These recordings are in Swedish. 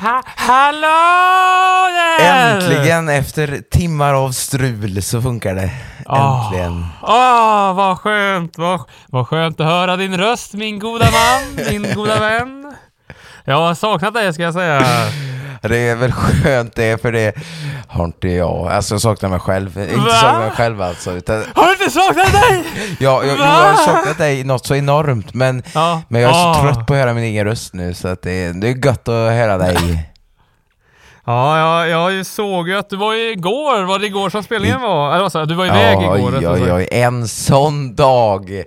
Ha Hallå där! Äntligen efter timmar av strul så funkar det. Äntligen. Åh, vad skönt, vad, vad skönt att höra din röst min goda man, min goda vän. Jag har saknat dig ska jag säga. Det är väl skönt det, för det har inte jag. Alltså jag saknar mig själv. Inte Va? saknar mig själv alltså. Utan, Har du inte saknat dig? ja, jag, jag har saknat dig något så enormt, men, Ja. men jag är så Ah. trött på att höra min egen röst nu, så att det, det är gött att höra dig. Ja, jag, jag såg ju att du var igår, var det igår som spelningen var? Eller jag? Du var iväg igår. Rättare oj, sagt. oj, en sån dag.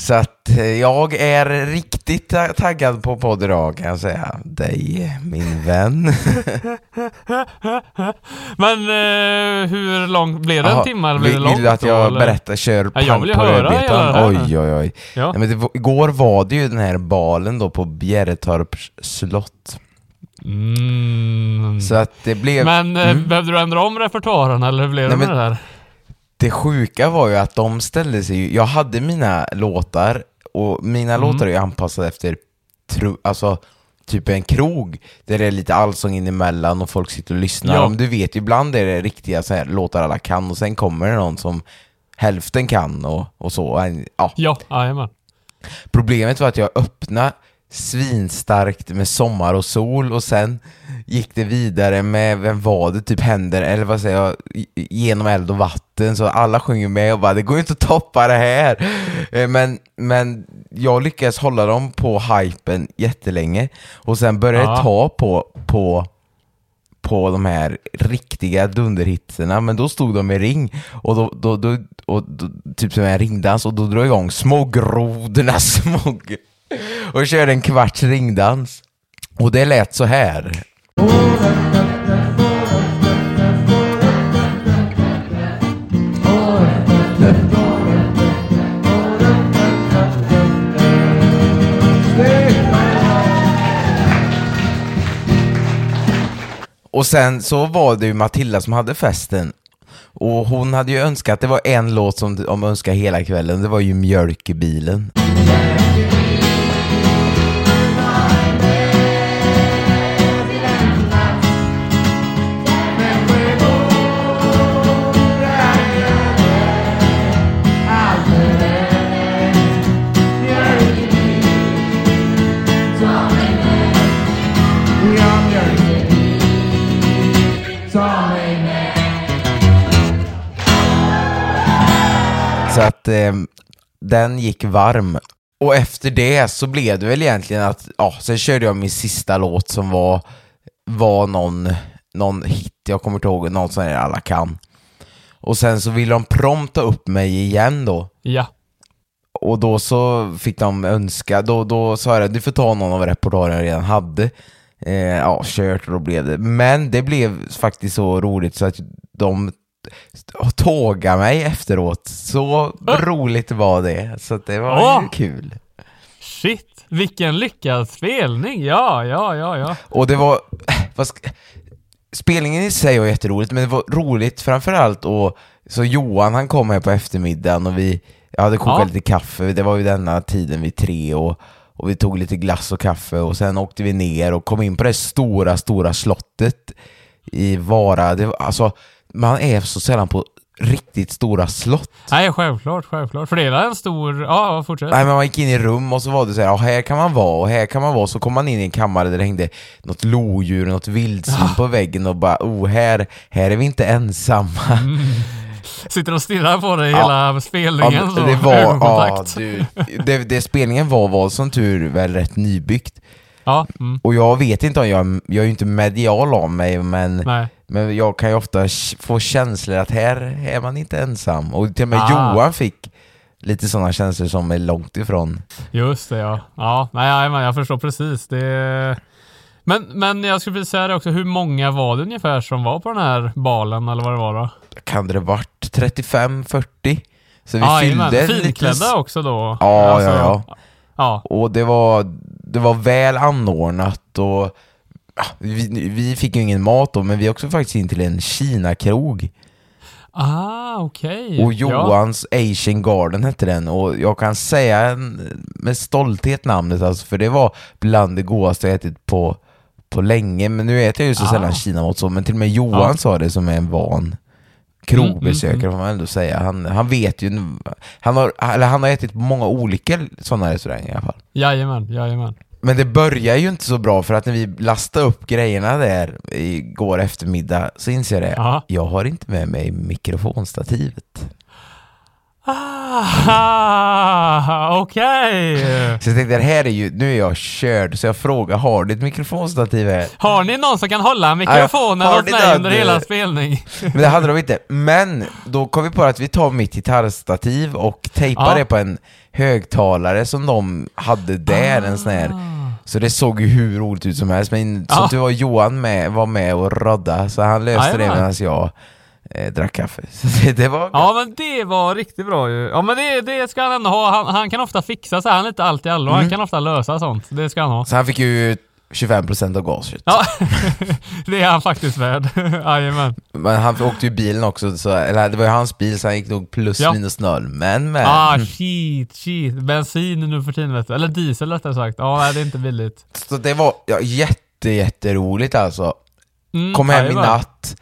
Så att eh, jag är riktigt ta- taggad på podd idag kan jag säga. Dig, min vän. Men eh, hur lång, blev det en timme blev det långt? vill du att jag eller? berättar, kör Ja, jag vill på rödbetan? det. Oj, oj, oj. Ja. Nej, men det, var- igår var det ju den här balen då på Bjäretorps slott. Mm. Så att det blev... Men eh, Mm. behövde du ändra om repertoaren eller hur blev det Nej, med men- det där? Det sjuka var ju att de ställde sig ju, jag hade mina låtar och mina Mm. låtar är ju anpassade efter, tro, alltså typ en krog där det är lite allsång in emellan och folk sitter och lyssnar. Ja. Om du vet, ibland är det riktiga så här, låtar alla kan och sen kommer det någon som hälften kan och, och så. Ja. Ja. Problemet var att jag öppnade svinstarkt med sommar och sol och sen gick det vidare med, vem var det, typ händer, eller vad säger jag, genom eld och vatten så alla sjunger med och bara det går ju inte att toppa det här. Eh, Men, men jag lyckades hålla dem på hypen jättelänge och sen började Ja. ta på, på på de här riktiga dunderhitserna, men då stod de i ring och då, då, då, och då typ som en ringdans och då drog jag igång små grodorna små och körde en kvarts ringdans. Och det lät så här. Och sen så var det ju Matilda som hade festen. Och hon hade ju önskat, det var en låt som de önskade hela kvällen, det var ju Mjölk i bilen. Så att eh, den gick varm. Och efter det så blev det väl egentligen att, ja, sen körde jag min sista låt som var, var någon, någon hit, jag kommer inte ihåg, någon sån här alla kan. Och sen så ville de prompta upp mig igen då. Ja. Och då så fick de önska, då, då sa jag du får ta någon av repertoaren jag redan hade. Eh, ja, kört och då blev det. Men det blev faktiskt så roligt så att de tågade mig efteråt. Så roligt var det. Så det var Åh! ju kul. Shit, vilken lyckad spelning. Ja, ja, ja, ja. Och det var, spelningen i sig var jätteroligt, men det var roligt framförallt och så Johan han kom här på eftermiddagen och vi, jag hade kokat Ja. lite kaffe, det var ju denna tiden vid tre och, och vi tog lite glass och kaffe och sen åkte vi ner och kom in på det stora, stora slottet i Vara. Det var, alltså, man är så sällan på riktigt stora slott. Nej, självklart, självklart. För det är en stor... Ja, fortsätt. Nej men man gick in i rum och så var det så här, ja, här kan man vara och här kan man vara, så kom man in i en kammare där det hängde något lodjur, något vildsvin på väggen och bara, oh här, här är vi inte ensamma. Sitter och stirrar på dig Ja. hela spelningen. Ja, det var, ja, du, det, det spelningen var var som tur väl rätt nybyggt. Ja, mm, Och jag vet inte om jag, jag är inte medial av mig men, nej. men jag kan ju ofta få känslor att här är man inte ensam. Och till och med Ah. Johan fick lite sådana känslor som är långt ifrån. Just det ja. Ja, nej, nej jag förstår precis. Det... Men, men jag skulle vilja säga det också, hur många var det ungefär som var på den här balen eller vad det var då? Kan det varit 35-40? Så vi Ja, fyllde jajamän. Finklädda också då? Ja, Alltså, ja, ja. Ja, Och det var, det var väl anordnat och ja, vi, vi fick ju ingen mat då, men vi åkte faktiskt in till en Kina-krog. ah okej. Och Ja. Johans Asian Garden hette den och jag kan säga med stolthet namnet alltså, för det var bland det godaste jag ätit på, på länge. Men nu äter jag ju så Ah. sällan kinamat så, men till och med Johan Ja. sa det som är en van Mm, krogbesökare får man ändå säga. Han, han vet ju, han har, eller han har ätit på många olika sådana restauranger i alla fall. Jajamän, jajamän. Men det börjar ju inte så bra för att när vi lastade upp grejerna där igår eftermiddag så inser jag det. Ja. Jag har inte med mig mikrofonstativet. Ah, okej. Så jag tänkte, det här är ju, nu är jag körd, så jag frågar, har du ett mikrofonstativ här? Har ni någon som kan hålla mikrofonen åt mig under hela spelning? Men det hade de inte. Men då kom vi på att vi tar mitt gitarrstativ och tejpar Ja. det på en högtalare som de hade där, en sån här. Så det såg ju hur roligt ut som helst, men Ja. att du var Johan med, var med och rodda, så han löste det Jajamän. medan jag eh, drack kaffe. Så det, det var Ja men det var riktigt bra ju. Ja men det, det ska han ändå ha. Han, han kan ofta fixa så här. Han är inte allt i allo. Mm. Han kan ofta lösa sånt. Det ska han ha. Så han fick ju 25% av gaset. Ja, det är han faktiskt värd. Jajamän. Men han åkte ju bilen också, så, eller det var ju hans bil så han gick nog plus Ja. minus noll. Men men. Ah shit, shit. Bensin nu för tiden vet du. Eller diesel rättare sagt. Ja, nej, det är inte billigt. Så det var ja, jätte, jätteroligt alltså. Mm, Kom hem i natt,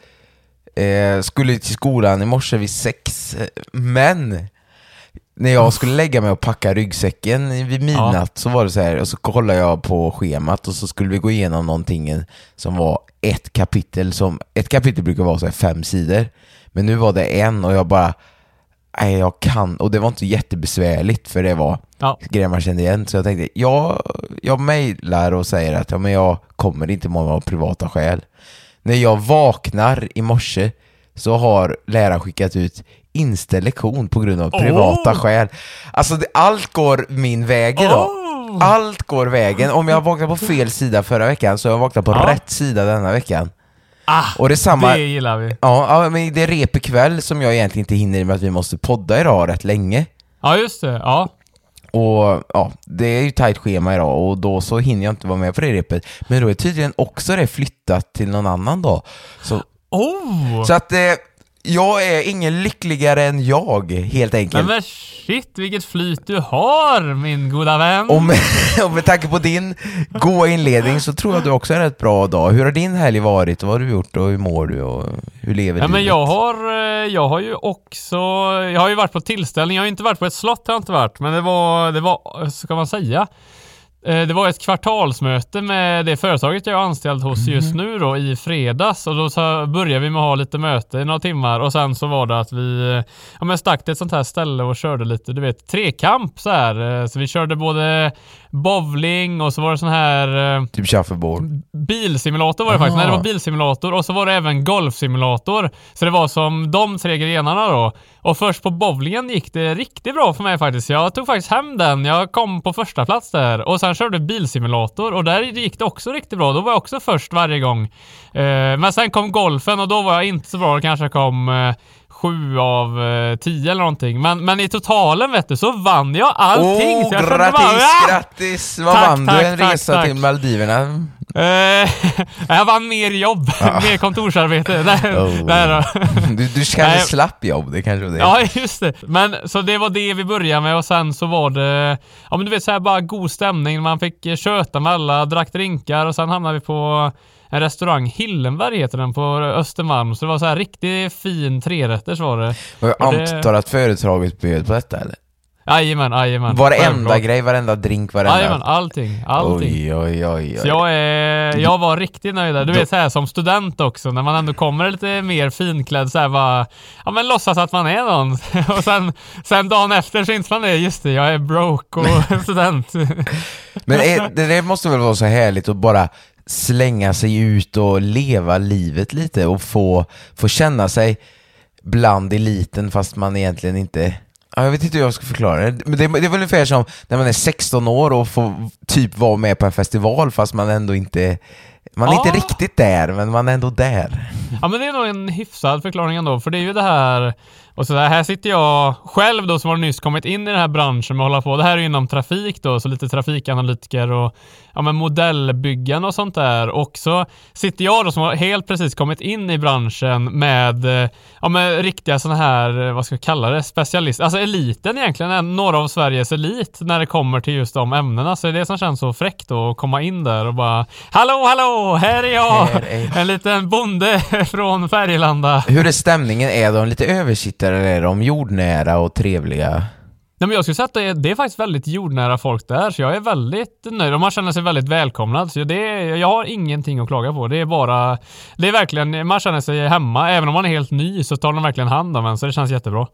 eh, skulle till skolan i morse vid sex, men när jag skulle lägga mig och packa ryggsäcken vid midnatt så var det så här, och så kollade jag på schemat och så skulle vi gå igenom någonting som var ett kapitel, som, ett kapitel brukar vara så här fem sidor, men nu var det en och jag bara, nej jag kan, och det var inte jättebesvärligt för det var Ja. grejer man kände igen, så jag tänkte, jag, jag mejlar och säger att ja, men jag kommer inte imorgon av privata skäl. När jag vaknar i morse så har läraren skickat ut inställd lektion på grund av privata Oh! skäl. Alltså det, allt går min väg idag. Oh! Allt går vägen. Om jag vaknade på fel sida förra veckan så har jag vaknat på Ja. rätt sida denna veckan. Ah, Och det är samma... det gillar vi. Ja, ja, men det är rep ikväll som jag egentligen inte hinner i med att vi måste podda idag rätt länge. Ja, just det. Ja. Och ja, det är ju tajt schema idag och då så hinner jag inte vara med på det repet. Men då är tydligen också det flyttat till någon annan dag. Så, Oh! så att eh, jag är ingen lyckligare än jag, helt enkelt. men shit, vilket flyt du har, min goda vän. Och med, och med tanke på din goa inledning så tror jag du också är en rätt bra dag. Hur har din helg varit och vad har du gjort och hur mår du och hur lever Ja, men jag har, eh, jag har ju också, jag har ju varit på tillställning, jag har inte varit på ett slott har jag inte varit, men det var, det var, ska man säga, Eh, det var ett kvartalsmöte med det företaget jag är anställd hos just nu då i fredags. Och då så började vi med att ha lite möte i några timmar. Och sen så var det att vi eh, ja, men stack till ett sånt här ställe och körde lite, du vet, trekamp så här. Eh, Så vi körde både bowling och så var det sån här eh, Typ shuffleboard. Bilsimulator var det faktiskt. Aha. Nej, det var bilsimulator och så var det även golfsimulator. Så det var som de tre grenarna då. Och först på bowlingen gick det riktigt bra för mig faktiskt. Jag tog faktiskt hem den. Jag kom på första plats där. Och sen körde bilsimulator och där gick det också riktigt bra. Då var jag också först varje gång. Eh, men sen kom golfen och då var jag inte så bra. Det kanske kom eh, sju av eh, tio eller någonting. Men, men i totalen vet du så vann jag allting. Åh, kände grattis, bara, "Ah!" grattis! Vad Tack, vann tack, du? En tack, resa till Maldiverna? Eh, jag vann mer jobb, mer kontorsarbete. Nej, Oh. då. Du, du kanske Nej. slapp jobb, det kanske var det. Ja, just det. Men så det var det vi började med och sen så var det, ja men du vet så här bara god stämning. Man fick eh, köta med alla, drack drinkar och sen hamnade vi på en restaurang, Hillenberg heter den, på Östermalm. Så det var så här riktigt fin trerätters var det. Och jag Och det- antar att företaget bjöd på detta eller? Jajamän, jajamän. Varenda Självklart. grej, varenda drink, varenda... Jajamän, allting, allting. Oj, oj, oj, oj. Så jag, är, jag var riktigt nöjd där. Du vet så här som student också, när man ändå kommer lite mer finklädd så här bara, ja men låtsas att man är någon. och sen, sen dagen efter så inser man det, just det, jag är broke och student. Men är, det, det måste väl vara så härligt att bara slänga sig ut och leva livet lite och få, få känna sig bland eliten fast man egentligen inte Ja, jag vet inte hur jag ska förklara det. Men det, det är väl ungefär som när man är 16 år och får typ vara med på en festival fast man ändå inte... Man är Ja. inte riktigt där, men man är ändå där. Ja men det är nog en hyfsad förklaring ändå, för det är ju det här och så där, här sitter jag själv då som har nyss kommit in i den här branschen med att hålla på. Det här är ju inom trafik då, så lite trafikanalytiker och ja, men modellbyggen och sånt där. Och så sitter jag då som har helt precis kommit in i branschen med, eh, ja, med riktiga sådana här, eh, vad ska vi kalla det, specialister. Alltså eliten egentligen, några av Sveriges elit när det kommer till just de ämnena. Så det är det som känns så fräckt då, att komma in där och bara Hallå, hallå, här är jag! Här är- En liten bonde från Färgelanda. Hur är stämningen? Är de lite översittare eller är de jordnära och trevliga? Nej, men jag skulle säga att det är, det är faktiskt väldigt jordnära folk där, så jag är väldigt nöjd och man känner sig väldigt välkomnad. Så det jag har ingenting att klaga på. Det är bara, det är verkligen, man känner sig hemma. Även om man är helt ny så tar de verkligen hand om en, så det känns jättebra.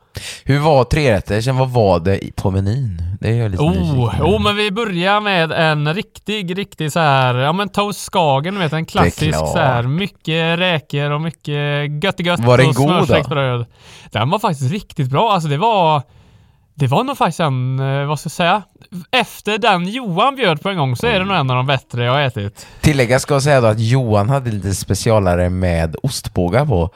Hur var trerättersen? Vad var det på menyn? Det är jag lite Oh, oh, men vi börjar med en riktig, riktig så här, ja men toast skagen, vet en klassisk så här, mycket räkor och mycket gött gött Var den god då? Den var faktiskt riktigt bra, alltså det var det var nog faktiskt en, eh, vad ska jag säga, efter den Johan bjöd på en gång så är det nog en av de bättre jag har ätit. Tillägga ska jag säga då att Johan hade lite specialare med ostbågar på.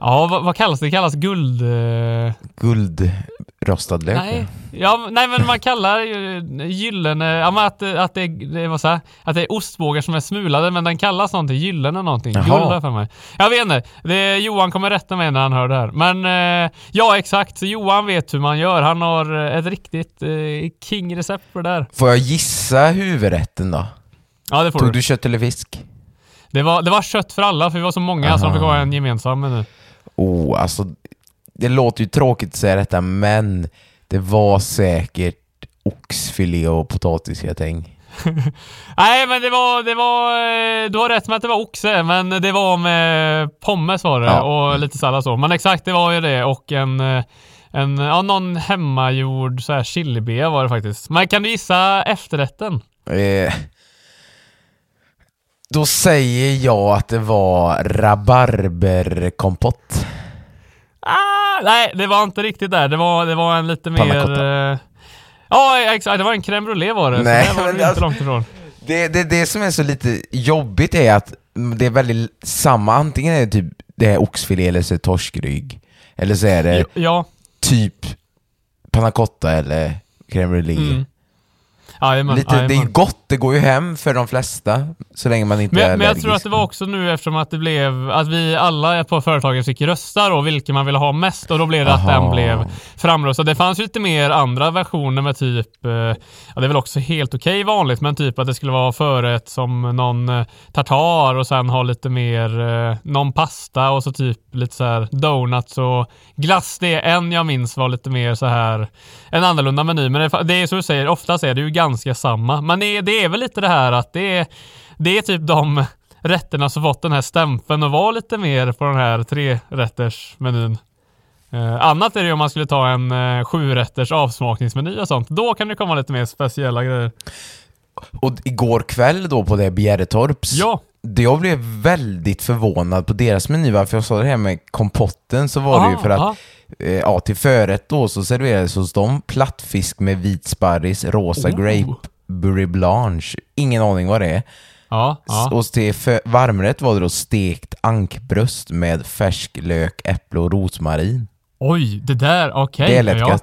Ja, vad, vad kallas det? Det kallas guld... eh, Guldrostad lök. Nej, ja, nej men man kallar ju gyllene, ja men att, att, det, det var så här, att det är ostbågar som är smulade men den kallas någonting, gyllene någonting. Jaha. Guld har för mig. Jag vet inte, det, Johan kommer rätta mig när han hör det här. Men eh, ja exakt, så Johan vet hur man gör. Han har eh, ett riktigt eh, king-recept för det där. Får jag gissa huvudrätten då? Ja det får Tog du. du kött eller fisk? Det var, det var kött för alla för vi var så många så de fick Aha. ha en gemensam menu. Oh, alltså det låter ju tråkigt att säga detta, men det var säkert oxfilé och potatisgratäng. Nej men det var, det var, eh, du har rätt med att det var oxe men det var med pommes var det Ja. och lite sallad så. Men exakt det var ju det och en, eh, en ja någon hemmagjord så här chilibea var det faktiskt. Men kan du gissa efterrätten? Eh, då säger jag att det var rabarberkompott. Ah, nej det var inte riktigt där. Det var, det var en lite mer... eh, Ja exakt, det var en crème brûlée var det. Nej, så det var men inte alltså- långt ifrån. Det, det, det som är så lite jobbigt är att det är väldigt samma, antingen är det typ det är oxfilé eller så är det torskrygg. Eller så är det Ja, typ panna cotta eller crème brûlée. mm. Lite, det är gott, det går ju hem för de flesta, så länge man inte är Men, men jag allergisk. tror att det var också nu eftersom att det blev att vi alla på företaget fick rösta då vilken man ville ha mest och då blev det att Aha. den blev framröstad. Det fanns ju lite mer andra versioner med typ, eh, ja det är väl också helt okej vanligt, men typ att det skulle vara förrätt som någon eh, tartar och sen ha lite mer, eh, någon pasta och så typ lite så här donuts och glass. Det är en jag minns var lite mer så här en annorlunda meny. Men det, det är så du säger, oftast är det ju ganska samma. Men det, det är väl lite det här att det är, det är typ de rätterna som fått den här stämpeln och var lite mer på den här trerättersmenyn. Eh, annat är det ju om man skulle ta en eh, sjurätters avsmakningsmeny och sånt. Då kan det komma lite mer speciella grejer. Och igår kväll då på det Bjäretorps, Ja, det jag blev väldigt förvånad på deras meny, varför jag sa det här med kompotten så var det ju Ah, för att ah. eh, ja, till förrätt då så serverades hos dem plattfisk med vit sparris, rosa Oh. grape, burry blanche, ingen aning vad det är. ja, ja. Och till varmrätt var det då stekt ankbröst med färsk lök, äpple och rosmarin. Oj, det där, okej. det är lätt ja. Och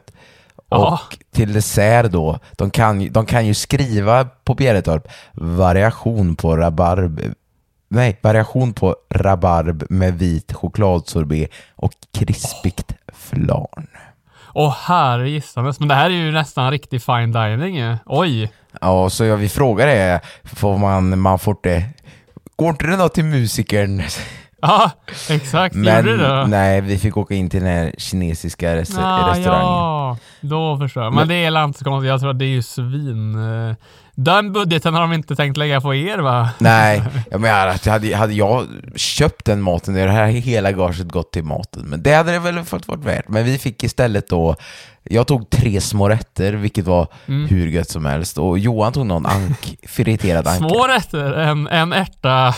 Ja. till dessert då, de kan, de kan ju skriva på Bjäretorp variation på rabarb Nej, variation på rabarb med vit chokladsorbet och krispigt flarn. Åh herre gissanes, men det här är ju nästan riktig fine dining ju. Oj. Ja, så jag vill fråga det, får man, man får det Går inte det då till musikern? Ja, exakt. Men Gjorde det nej, vi fick åka in till den här kinesiska res- Ah, restaurangen. ja, då förstår jag. Men, Men- det är inte så konstigt. Jag tror att det är ju svin... Den budgeten har de inte tänkt lägga på er va? Nej, jag menar hade, hade jag köpt den maten, det här hela gaget gått till maten. Men det hade det väl fått varit värt. Men vi fick istället då, jag tog tre små rätter, vilket var Mm. hur gött som helst. Och Johan tog någon ank, friterad anka. Små rätter, en, en ärta,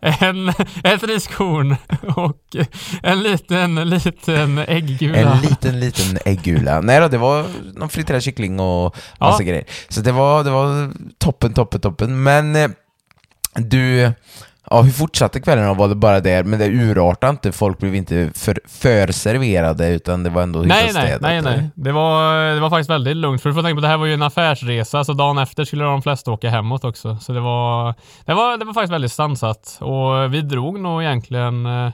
en, ett riskorn och en liten, liten äggula. En liten, liten äggula. Nej då, det var någon friterad kyckling och massa Ja. grejer. Så det var, det var toppen, toppen, toppen. Men eh, du, ja hur fortsatte kvällen då? Var det bara där? Men det urartade inte, folk blev inte för, för serverade utan det var ändå Nej, nej, nej, nej. Det var, det var faktiskt väldigt lugnt. För du får tänka på det här var ju en affärsresa, så dagen efter skulle de flesta åka hemåt också. Så det var, det var, det var faktiskt väldigt stansat. Och vi drog nog egentligen eh,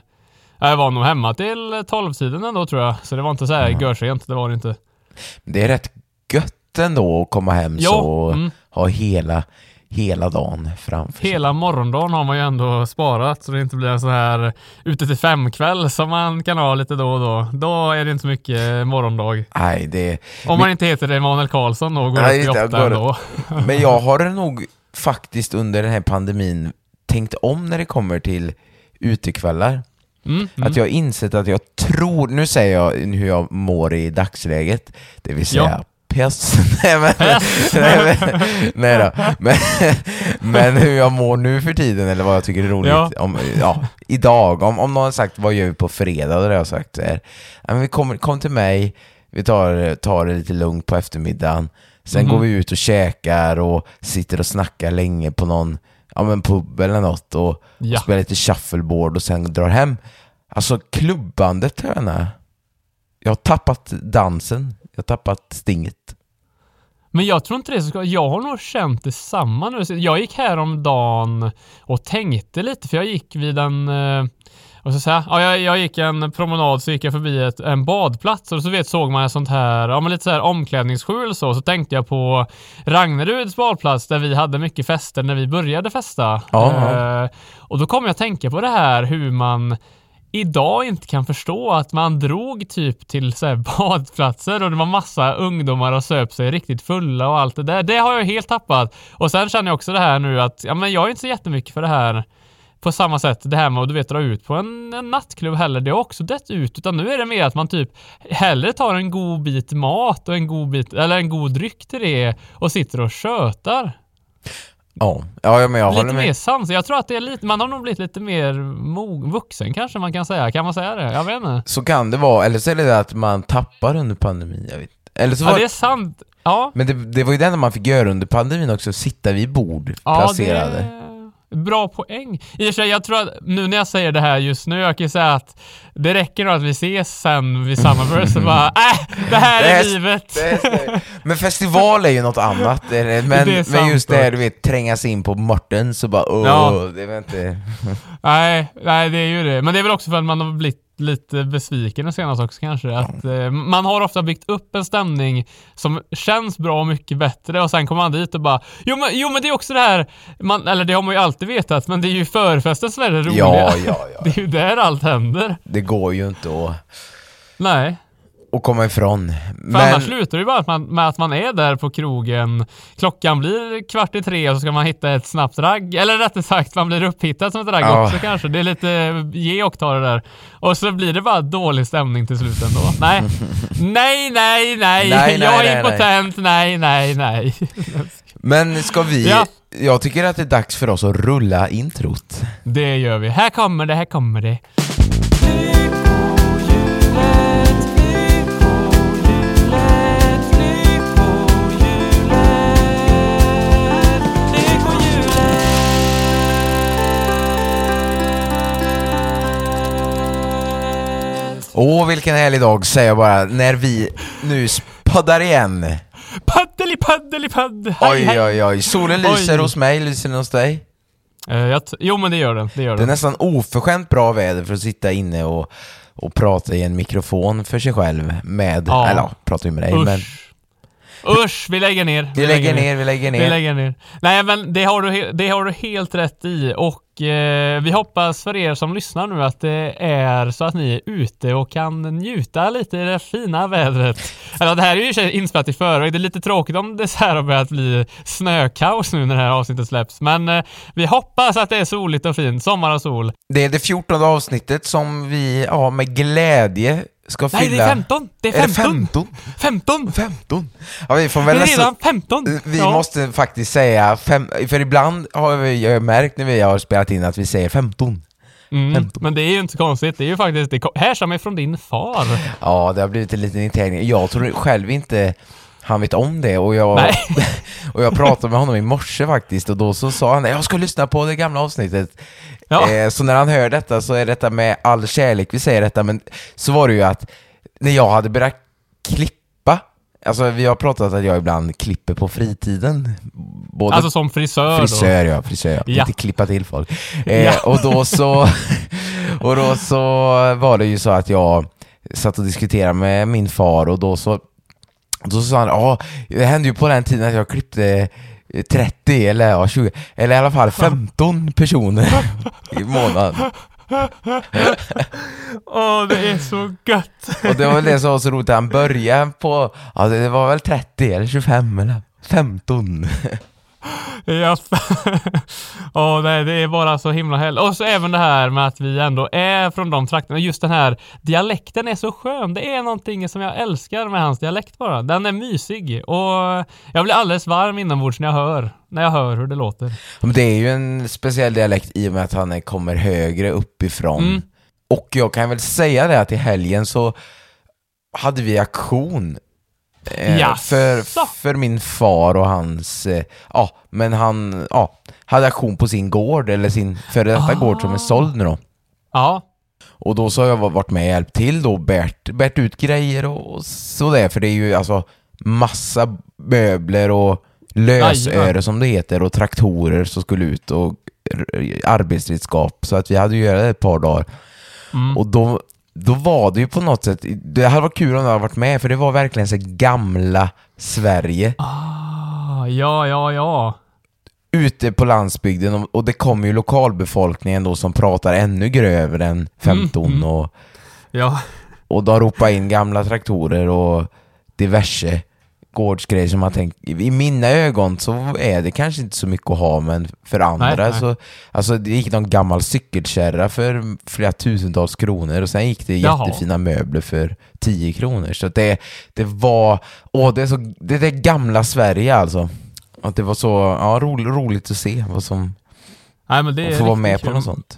jag var nog hemma till 12-tiden ändå tror jag. Så det var inte så här görsent, det var det inte. Det är rätt gött ändå att komma hem Ja, så och mm. ha hela, hela dagen framför sig. Hela morgondagen har man ju ändå sparat så det inte blir en så här ute till fem kväll som man kan ha lite då och då. Då är det inte så mycket morgondag. Nej, det... Om man inte heter Emanuel Karlsson och går Nej, upp i det åtta går- ändå. Men jag har nog faktiskt under den här pandemin tänkt om när det kommer till utekvällar. Mm, mm. Att jag har insett att jag tror, nu säger jag hur jag mår i dagsläget, det vill säga Ja. Pess. nej, men, nej, men, nej då. Men, men hur jag mår nu för tiden eller vad jag tycker är roligt. Ja. Om, ja, idag, om, om någon har sagt vad gör vi på fredag, då har jag sagt så här. "Ja, men vi kommer, kom till mig, vi tar, tar det lite lugnt på eftermiddagen. Sen Mhm. går vi ut och käkar och sitter och snackar länge på någon ja, men pub eller något och, Ja. och spelar lite shuffleboard och sen drar hem. Alltså klubbandet med. Jag har tappat dansen, jag har tappat stinget. Men jag tror inte det ska, jag har nog känt detsamma nu. Jag gick häromdagen och tänkte lite för jag gick vid en ska jag säga? Ja, jag, jag gick en promenad så gick jag förbi ett, en badplats och så vet såg man ett sånt här, ja men lite så här omklädningsskjul så. Så tänkte jag på Ragneruds badplats där vi hade mycket fester när vi började festa. Eh, och då kom jag att tänka på det här hur man idag inte kan förstå att man drog typ till så här badplatser och det var massa ungdomar och söp sig riktigt fulla och allt det där. Det har jag helt tappat. Och sen känner jag också det här nu att ja, men jag är inte så jättemycket för det här på samma sätt det här med att du vet dra ut på en, en nattklubb heller. Det har också dött ut utan nu är det mer att man typ hellre tar en god bit mat och en god bit eller en god dryck till det och sitter och tjötar. Ja, ja men jag håller Lite med. mer sans. Jag tror att det är lite, man har nog blivit lite mer mo- vuxen kanske man kan säga. Kan man säga det? Jag vet inte. Så kan det vara, eller så är det det att man tappar under pandemin. Jag vet. Eller så Ja, var, det är sant. Ja, Men det, det var ju det enda man fick göra under pandemin också, sitta vid bord ja placerade. det bra poäng. I och för sig, jag tror att nu när jag säger det här just nu, jag kan ju säga att det räcker nog att vi ses sen vid Summerburst och bara äh, det här Det är är- livet. Det är- Men festival är ju något annat. är? Men, är sant men just det här, du vet, trängas in på Morten så bara åh, Ja. det vet inte... Nej, nej, det är ju det. Men det är väl också för att man har blivit lite besviken det senaste också kanske. Att, eh, man har ofta byggt upp en stämning som känns bra och mycket bättre och sen kommer man dit och bara Jo men, jo, men det är också det här, man, eller det har man ju alltid vetat, men det är ju förfesten som är det roliga. Ja, ja, ja. Det är ju där allt händer. Det går ju inte att, Nej, att komma ifrån. för Men, annars slutar det ju bara att man, med att man är där på krogen. Klockan blir kvart i tre och så ska man hitta ett snabbt ragg. Eller rättare sagt, man blir upphittad som ett ragg Ja. också kanske. Det är lite ge och ta det där. Och så blir det bara dålig stämning till slut ändå. Nej, nej, nej, nej. Nej, nej, Jag nej, är impotent. Nej, nej, nej. men ska vi... Ja. Jag tycker att det är dags för oss att rulla introt. Det gör vi. Här kommer det, här kommer det. Åh, vilken härlig dag, säger jag bara, när vi nu poddar igen. Paddeli, paddeli, padd. Oj, hej. oj, oj. Solen lyser Oj. hos mig, lyser den hos dig? Eh, jag t- jo, men det gör den. Det gör Det är den. nästan oförskämt bra väder för att sitta inne och, och prata i en mikrofon för sig själv med, Ja. eller ja, prata ju med dig men Usch. Usch, vi lägger ner. vi lägger ner, vi lägger Vi ner. lägger ner. Nej men det har, du, he- det har du helt rätt i och och eh, vi hoppas för er som lyssnar nu att det är så att ni är ute och kan njuta lite i det fina vädret. Alltså, det här är ju inspelat i förväg. Det är lite tråkigt om det så här har börjat bli snökaos nu när det här avsnittet släpps. Men eh, vi hoppas att det är soligt och fint. Sommar och sol. Det är det fjortonde avsnittet som vi ja, med glädje ska fylla... Nej, det är 15! Det är 15! Är det 15? 15! 15? Ja, vi får Det väl är nästan- redan 15! Vi Ja. måste faktiskt säga fem, för ibland har vi jag har märkt när vi har spelat in att vi säger 15. Mm, 15. men det är ju inte så konstigt. Det är ju faktiskt, det härstammar från din far. Ja, det har blivit en liten intern Jag tror själv inte han vet om det och jag, Nej. och jag pratade med honom i morse faktiskt och då så sa han jag ska lyssna på det gamla avsnittet. Ja. Eh, så när han hör detta så är detta med all kärlek vi säger detta, men så var det ju att när jag hade börjat klippa, alltså vi har pratat att jag ibland klipper på fritiden. Både Alltså som frisör. då. Frisör ja, frisör. Ja. Inte klippa till folk. Eh, Ja. Och då så och då så var det ju så att jag satt och diskuterade med min far och då så då sa han, ja, det hände ju på den tiden att jag klippte 30 eller ja, 20, eller i alla fall 15 personer i månaden. Åh, det är så gött! Och det var väl det som var så roligt, han började på, ja det var väl 30 eller 25 eller 15. Ja. Åh nej, det är bara så himla härligt. Och så även det här med att vi ändå är från de trakterna. Just den här dialekten är så skön. Det är någonting som jag älskar med hans dialekt bara. Den är mysig och jag blir alldeles varm inombords när jag hör, när jag hör hur det låter. Men det är ju en speciell dialekt i och med att han kommer högre uppifrån. Mm. Och jag kan väl säga det att i helgen så hade vi aktion eh, för, för min far och hans, eh, ja, men han, ja, hade aktion på sin gård, eller sin före detta Ah. gård som är såld nu då. Ja, Och då så har jag varit med och hjälpt till då, bärt, bärt ut grejer och sådär, för det är ju alltså massa möbler och lösöre som det heter och traktorer som skulle ut och arbetsredskap, så att vi hade ju göra det ett par dagar. Mm. Och då, då var det ju på något sätt, det hade varit kul om jag hade varit med, för det var verkligen så gamla Sverige ah, ja, ja, ja. ute på landsbygden och, och det kommer ju lokalbefolkningen då som pratar ännu grövre än 15 mm. och Ja, Och de ropar in gamla traktorer och diverse gårdsgrejer som man tänker, i mina ögon så är det kanske inte så mycket att ha men för andra Nej, nej. så, alltså det gick någon gammal cykelkärra för flera tusentals kronor och sen gick det Jaha. jättefina möbler för 10 kronor så att det, det var, åh det är så, det är det gamla Sverige alltså. Att det var så, ja roligt, roligt att se vad som nej men det är och få vara med på kul. något sånt.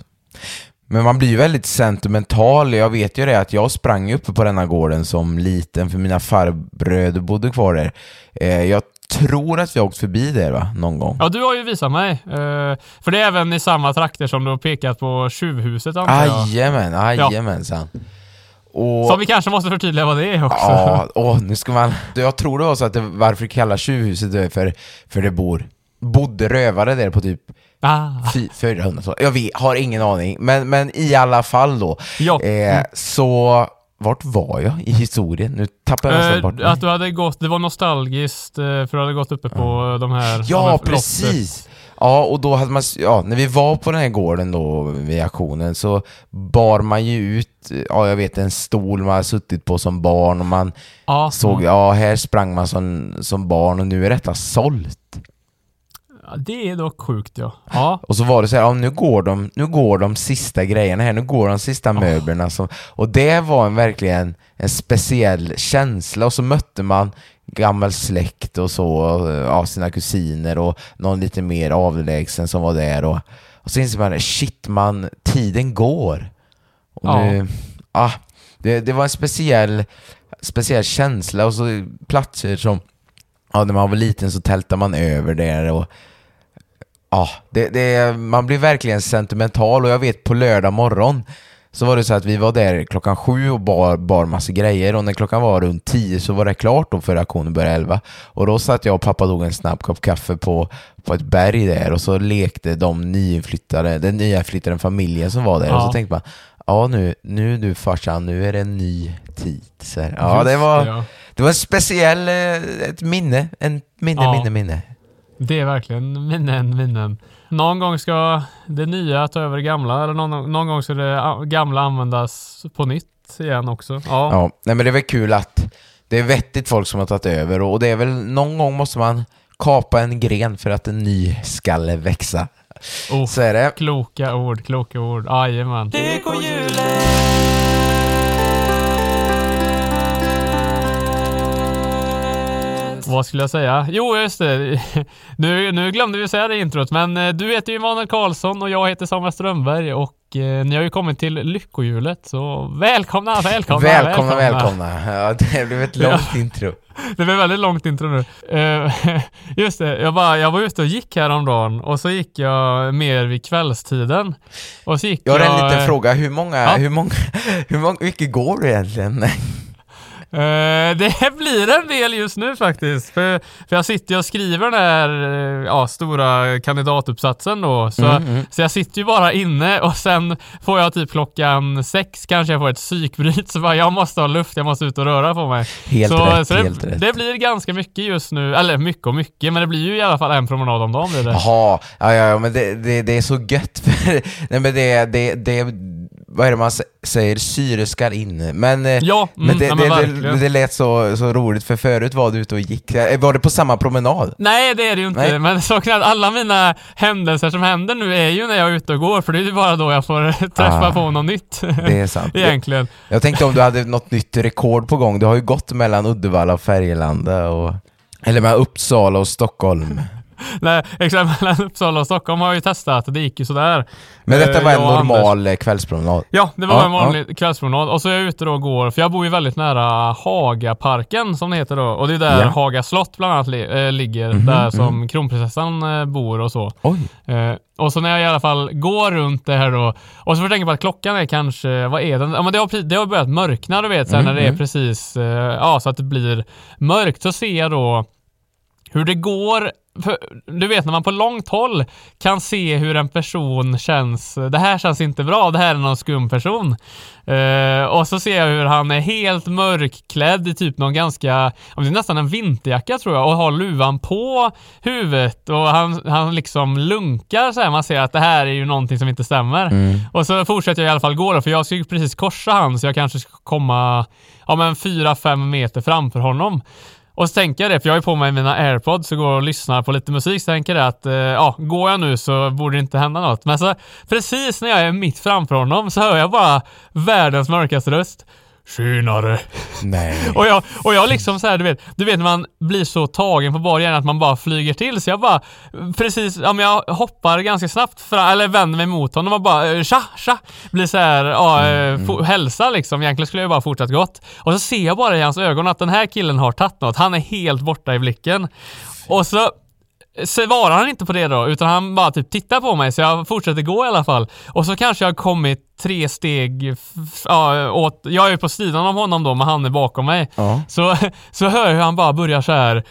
Men man blir ju väldigt sentimental. Jag vet ju det att jag sprang uppe på denna gården som liten för mina farbröder bodde kvar där. Eh, jag tror att vi har åkt förbi där va, någon gång. Ja, du har ju visat mig. Eh, för det är även i samma trakter som du har pekat på tjuvhuset antar jag. Jajamän, jajamensan. Och, Så vi kanske måste förtydliga vad det är också. ja, åh, nu ska man... Jag tror det var så att det, varför det kallas tjuvhuset det för, för det bor, bodde rövare där på typ Ah, fy- 400 tal Jag vet, har ingen aning. Men, men i alla fall då. ja. Eh, så, vart var jag i historien? Nu tappar jag nästan bort mig. Eh, att du hade gått, det var nostalgiskt eh, för du hade gått uppe på de här... de Ja, här precis! Ja, och då hade man, ja, när vi var på den här gården då vid auktionen så bar man ju ut, ja jag vet en stol man hade suttit på som barn och man Ja, såg, ja här sprang man som, som barn och nu är detta sålt. Ja, det är dock sjukt ja. Ja, Och så var det så här, ja, nu, går de, nu går de sista grejerna här, nu går de sista möblerna. Som, och det var en, verkligen en speciell känsla och så mötte man gammal släkt och så, och, ja, sina kusiner och någon lite mer avlägsen som var där. Och, och så inser man, shit man, tiden går. Och Ja. nu, ah, det, det var en speciell, speciell känsla och så platser som, ja när man var liten så tältade man över där och Ja, det, det, man blir verkligen sentimental och jag vet på lördag morgon så var det så att vi var där klockan sju och bar, bar massa grejer och när klockan var runt tio så var det klart då för auktionen började elva. Och då satt jag och pappa tog en snabb kopp kaffe på, på ett berg där och så lekte de nyinflyttade, den nyinflyttade familjen som var där och Ja. så tänkte man Ja nu, nu du farsan, nu är det en ny tid. Så här, ja, just det var, ja. det var en speciell, eh, ett minne, en minne, Ja. minne, minne. Det är verkligen minnen, minnen. Någon gång ska det nya ta över det gamla eller någon, någon gång ska det gamla användas på nytt igen också. Ja. Ja, nej men det är väl kul att det är vettigt folk som har tagit över och det är väl någon gång måste man kapa en gren för att en ny ska växa. Oh, Så är det. kloka ord, kloka ord. Jajamän. Vad skulle jag säga? Jo, just det. Nu, nu glömde vi säga det i introt, men eh, du heter ju Emanuel Karlsson och jag heter Samuel Strömberg och eh, ni har ju kommit till lyckohjulet, så välkomna, välkomna, Välkomna, välkomna. Ja, det blev ett långt intro. Det blev väldigt långt intro nu. Eh, just det, jag, bara, jag var ute och gick häromdagen och så gick jag mer vid kvällstiden. Och så gick Jag har en liten fråga, hur många, Ja. hur många, hur många, mycket går du egentligen? Eh, det blir en del just nu faktiskt. För, för jag sitter ju och skriver den här eh, ja, stora kandidatuppsatsen då. Så, Mm, så jag sitter ju bara inne och sen får jag typ klockan sex kanske jag får ett psykbryt. Så bara, jag måste ha luft, jag måste ut och röra på mig. Helt så, rätt, så det, helt rätt. det blir ganska mycket just nu. Eller mycket och mycket, men det blir ju i alla fall en promenad om dagen. Jaha, ja, ja, ja men det, det, det är så gött för, nej men det, det, det, vad är det man sä- säger, syre ska in. Men, eh, Ja, mm, men, det, ja, men det, det, det lät så, så roligt för förut var du ute och gick, Eh, var det på samma promenad? Nej, det är det ju inte. Nej. Men saken är att alla mina händelser som händer nu är ju när jag är ute och går, för det är ju bara då jag får träffa Ah, på något nytt. Det är sant. Egentligen. Jag tänkte om du hade något nytt rekord på gång, du har ju gått mellan Uddevalla och Färgelanda och eller mellan Uppsala och Stockholm. Nej, exakt mellan Uppsala och Stockholm har jag ju testat, det gick ju sådär. Men detta Eh, var en jag och Anders. normal eh, kvällspromenad. Ja, det var Ja, en vanlig kvällspromenad. Och så är jag ute då och går, för jag bor ju väldigt nära Hagaparken som det heter då. Och det är där Ja. Mhm, Haga slott bland annat li- äh, ligger, där som kronprinsessan äh, bor och så. Eh, och så när jag i alla fall går runt det här då, och så får jag tänka på att klockan är kanske, vad är den? Ja men det har, precis- det har börjat mörkna du vet, sen när det är precis, eh, ja så att det blir mörkt, så ser jag då hur det går du vet när man på långt håll kan se hur en person känns, det här känns inte bra, det här är någon skum person. Eh, och så ser jag hur han är helt mörkklädd i typ någon ganska, det är nästan en vinterjacka tror jag och har luvan på huvudet och han, han liksom lunkar så här. man ser att det här är ju någonting som inte stämmer. Och så fortsätter jag i alla fall gå då, för jag ska ju precis korsa han så jag kanske ska komma, ja men 4-5 meter framför honom. Och så tänker jag det, för jag har ju på mig mina airpods och går och lyssnar på lite musik, så tänker jag det att eh, ja, går jag nu så borde det inte hända något. Men så precis när jag är mitt framför honom så hör jag bara världens mörkaste röst. Tjenare! Nej. Och jag, och jag liksom så här, du vet, du vet när man blir så tagen på bar att man bara flyger till, så jag bara precis, ja men jag hoppar ganska snabbt fram, eller vänder mig mot honom och bara eh, tja, tja, blir så här, ja, eh, fo- hälsa liksom. Egentligen skulle jag bara fortsatt gått. Och så ser jag bara i hans ögon att den här killen har tagit något, han är helt borta i blicken. Och så svarar han inte på det då, utan han bara typ tittar på mig så jag fortsätter gå i alla fall. Och så kanske jag har kommit tre steg, ja, åt, jag är ju på sidan om honom då, men han är bakom mig. Ja. Så, så hör jag hur han bara börjar så här.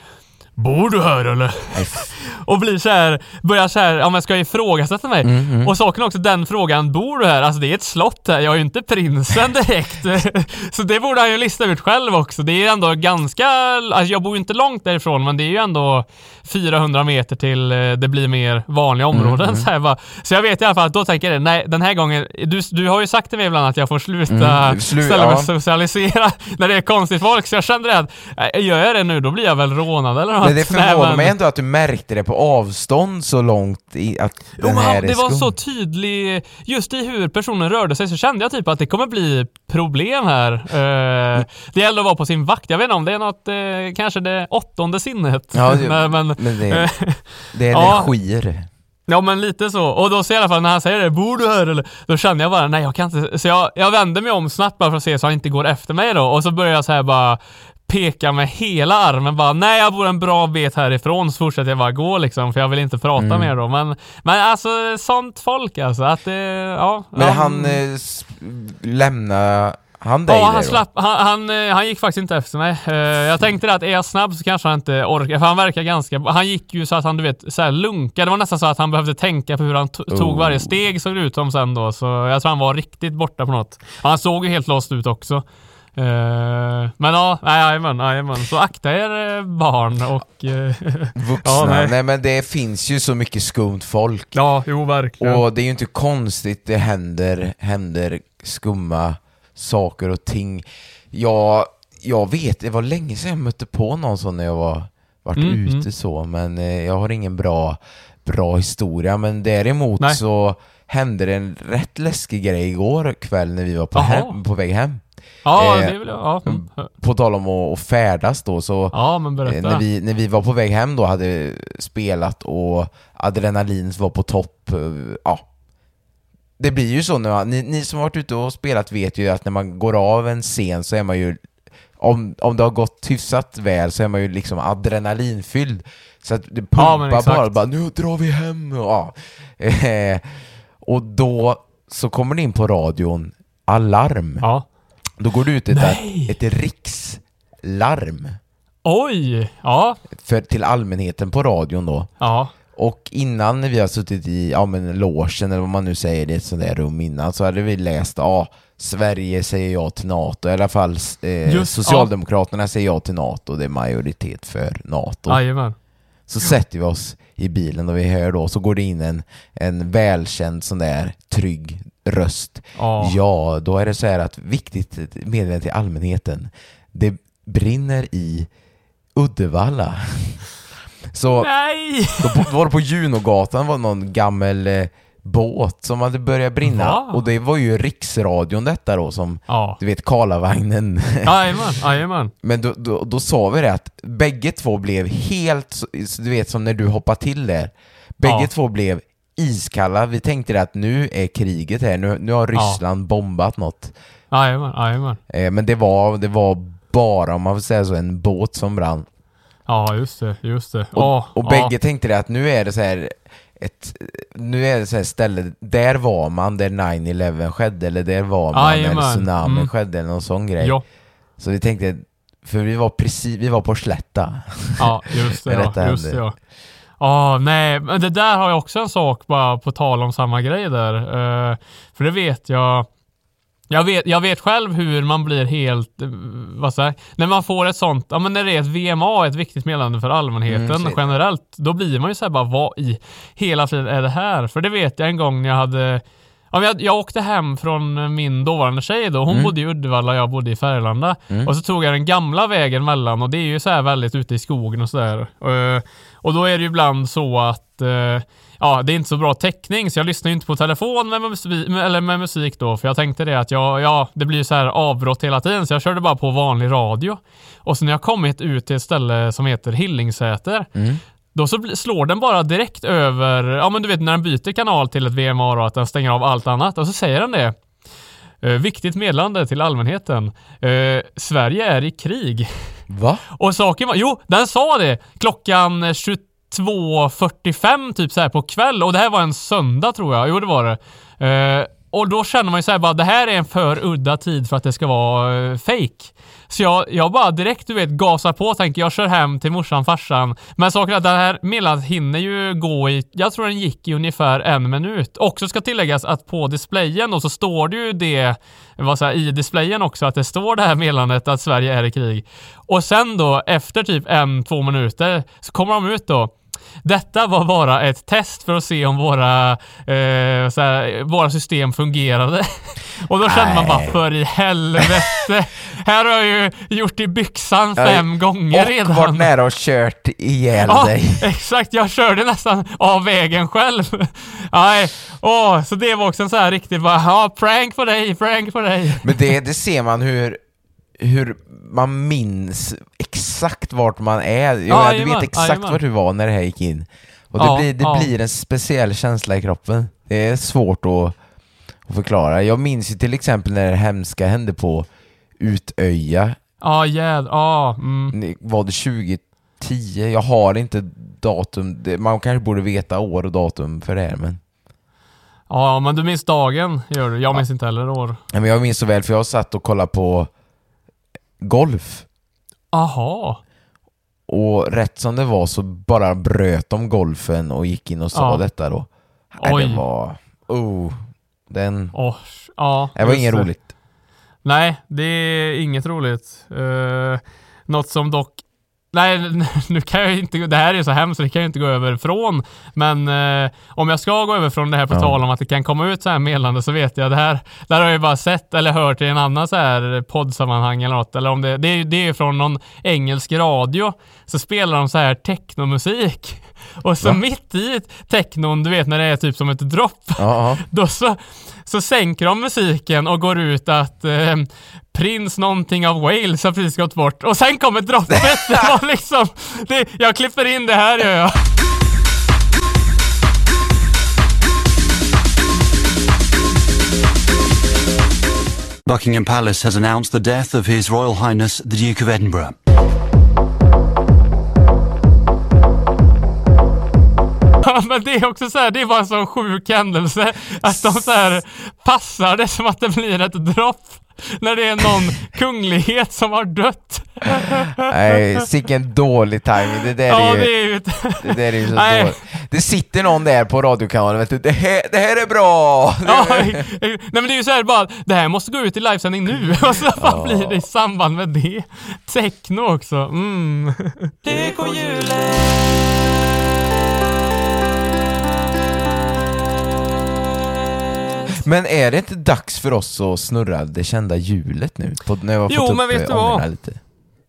Bor du här eller? och blir så här, börjar så här, om jag ska ifrågasätta mig. Mm, Och saken också den frågan, bor du här? Alltså det är ett slott här, jag är ju inte prinsen direkt. så det borde han ju lista ut själv också. Det är ju ändå ganska, alltså jag bor ju inte långt därifrån, men det är ju ändå 400 meter till eh, det blir mer vanliga Mm, områden. Så, här, bara. så jag vet i alla fall att då tänker jag nej den här gången, du, du har ju sagt till mig ibland att jag får sluta Mm, slu- ställa mig ja. socialisera när det är konstigt folk, så jag kände det att, äh, gör jag det nu då blir jag väl rånad eller något. Men det Nej, förvånar men- mig ändå att du märkte det på avstånd så långt i att Jo, den men här han, är det var skum. så tydlig, just i hur personen rörde sig så kände jag typ att det kommer bli problem här. Eh, det gäller att vara på sin vakt. Jag vet inte om det är något, eh, kanske det åttonde sinnet. Ja, det- Nej, men, Men det, eh, det är energier. Ja men lite så. Och då ser jag i alla fall när han säger det, bor du här eller? Då känner jag bara, nej jag kan inte. Så jag, jag vänder mig om snabbt bara för att se så han inte går efter mig då. Och så börjar jag så här bara peka med hela armen bara, nej jag bor en bra bit härifrån så fortsätter jag bara gå liksom för jag vill inte prata Mm. mer då. Men, men alltså sånt folk alltså att det, ja. Men ja, han eh, lämnade han dig Ja, han slapp, han, han, eh, han gick faktiskt inte efter mig. Eh, Jag tänkte att är jag snabb så kanske han inte orkar, för han verkar ganska, han gick ju så att han du vet, så här lunka. Det var nästan så att han behövde tänka på hur han to- tog Oh. varje steg såg det ut som sen då, så jag tror han var riktigt borta på något. Han såg ju helt lost ut också. Eh, men ja, jajamän, jajamän. Så akta er eh, barn och... eh, Vuxna. Ja, nej. nej. men det finns ju så mycket skumt folk. ja, jo verkligen. Och det är ju inte konstigt det händer, händer skumma saker och ting. Jag, jag vet, det var länge sedan jag mötte på någon sån när jag var varit Mm, ute mm. så, men eh, jag har ingen bra, bra historia. Men däremot Nej. så hände det en rätt läskig grej igår kväll när vi var på, hem, på väg hem. Ja, eh, det vill jag. Ja. På tal om att, färdas då, så ja Eh, när, vi, när vi var på väg hem då hade spelat och adrenalin var på topp. eh, Ja. Det blir ju så man, ni, ni som varit ute och spelat vet ju att när man går av en scen så är man ju om, om det har gått hyfsat väl så är man ju liksom adrenalinfylld. Så att det Ja, pumpar exakt. bara, bara nu drar vi hem. Och, ja. Eh, och då så kommer det in på radion alarm. Ja. Då går det ut ett, Nej. ett rikslarm Oj! Ja. för, till allmänheten på radion då. Ja. Och innan vi har suttit i ja, men logen eller vad man nu säger i ett sånt där rum innan så hade vi läst ja, Sverige säger ja till NATO, i alla fall eh, Just, Socialdemokraterna säger ja till NATO, det är majoritet för NATO. Jajamän. Så sätter vi oss i bilen och vi hör då, så går det in en, en välkänd sån där trygg röst. Ja. Ja, då är det så här att viktigt meddelande till allmänheten. Det brinner i Uddevalla. Så Nej! då var det på Junogatan var någon gammal eh, båt som hade börjat brinna. Va? Och det var ju riksradion detta då som, Ja. du vet Karlavagnen. Jajamän, jajamän. Men då, då, då sa vi det att bägge två blev helt, du vet som när du hoppar till där. Bägge Ja. två blev iskalla. Vi tänkte det att nu är kriget här, nu, nu har Ja. Ryssland bombat något. Jajamän, jajamän. Eh, men det var, det var bara, om man får säga så, en båt som brann. Ja, just det, just det. Och, Ja, och ja. bägge tänkte det att nu är det så här ett, nu är det så här ställe, där var man där 9-11 skedde, eller där var man när tsunamin mm. skedde, eller någon sån grej. Ja, Så vi tänkte, för vi var precis, vi var på Slätta. ja, just det. Ja, just det ja. Ja, nej, men det där har jag också en sak bara på tal om samma grej där. Eh, för det vet jag. Jag vet, jag vet själv hur man blir helt, eh, vad säger när man får ett sånt, ja men när det är ett VMA, ett viktigt meddelande för allmänheten Mm, generellt, då blir man ju såhär bara, vad i hela friden är det här? För det vet jag en gång när jag hade Ja, jag, jag åkte hem från min dåvarande tjej då. Hon Mm. bodde i Uddevalla och jag bodde i Färgelanda. Och så tog jag den gamla vägen mellan och det är ju så här väldigt ute i skogen och sådär. Uh, och då är det ju ibland så att eh, ja, det är inte så bra täckning så jag lyssnar ju inte på telefon med musik, eller med musik då för jag tänkte det att jag, ja, det blir ju så här avbrott hela tiden så jag körde bara på vanlig radio. Och så när jag kommit ut till ett ställe som heter Hillingsäter då så slår den bara direkt över, ja men du vet när den byter kanal till ett VMA och att den stänger av allt annat och så säger den det. Eh, viktigt meddelande till allmänheten. Eh, Sverige är i krig. Va? Och saken var, jo, den sa det klockan 22.45 typ så här på kväll och det här var en söndag tror jag. Jo, det var det. Eh, och då känner man ju såhär bara, det här är en för udda tid för att det ska vara uh, fake. Så jag, jag bara direkt, du vet, gasar på och tänker jag kör hem till morsan, farsan. Men saken är att det här meddelandet hinner ju gå i, jag tror den gick i ungefär en minut. Också ska tilläggas att på displayen då så står det ju det, vad säger i displayen också, att det står det här meddelandet att Sverige är i krig. Och sen då, efter typ en, två minuter, så kommer de ut då. Detta var bara ett test för att se om våra, eh, så här, våra system fungerade. Och då kände man bara, för i helvete. Här har jag ju gjort i byxan fem gånger Och redan. varit nära och kört ihjäl Ja, dig. exakt. Jag körde nästan av vägen själv. Nej, åh, så det var också en så här riktigt bara, ja, prank på dig, prank på dig. Men det, det ser man hur, hur man minns exakt vart man är. Jag Ja, du vet exakt jajamän. vart du var när det här gick in. Och det, Ja, blir, det ja. blir en speciell känsla i kroppen. Det är svårt att, att förklara. Jag minns ju till exempel när det hemska hände på Utöja. Ja, jäd, ja, mm. Var det 2010? Jag har inte datum. Man kanske borde veta år och datum för det här men... Ja, men du minns dagen, gör du. Jag minns inte heller år. Nej, men jag minns så väl för jag satt och kollade på golf. Aha. Och rätt som det var så bara bröt de golfen och gick in och sa Ja. detta då. Nej, Oj. det var... Oh, den... Oh, ja, Det var inget roligt. Nej, det är inget roligt. Uh, något som dock Nej, nu kan jag inte, det här är så hemskt så det kan jag inte gå över från. Men eh, om jag ska gå över från det här på ja. tal om att det kan komma ut så här meddelande så vet jag det här. Där har jag bara sett eller hört i en annan så här poddsammanhang eller något. Eller om det, det, är, det är från någon engelsk radio. Så spelar de så här technomusik. Och så Va? mitt i technon, du vet när det är typ som ett dropp. Ja. Då så så sänker de musiken och går ut att eh, prins någonting av Wales har precis gått bort. Och sen kommer droppet. det var liksom, det, jag klipper in det här gör jag. Buckingham Palace has announced the death of His Royal Highness the Duke of Edinburgh. Ja, men det är också så här, det är bara en sån sjuk händelse att de så här passar det som att det blir ett dropp när det är någon kunglighet som har dött. Nej, sicken dålig timing. Det där ja, är ju... Det, är ju... det där är ju så Nej. dåligt. Det sitter någon där på radiokanalen, vet du, det här, det här är bra! Ja, nej men det är ju såhär bara, det här måste gå ut i livesändning nu, och så ja. blir det i samband med det? Techno också, mm. Men är det inte dags för oss att snurra det kända hjulet nu? På, när jag jo, men vet du vad? Lite.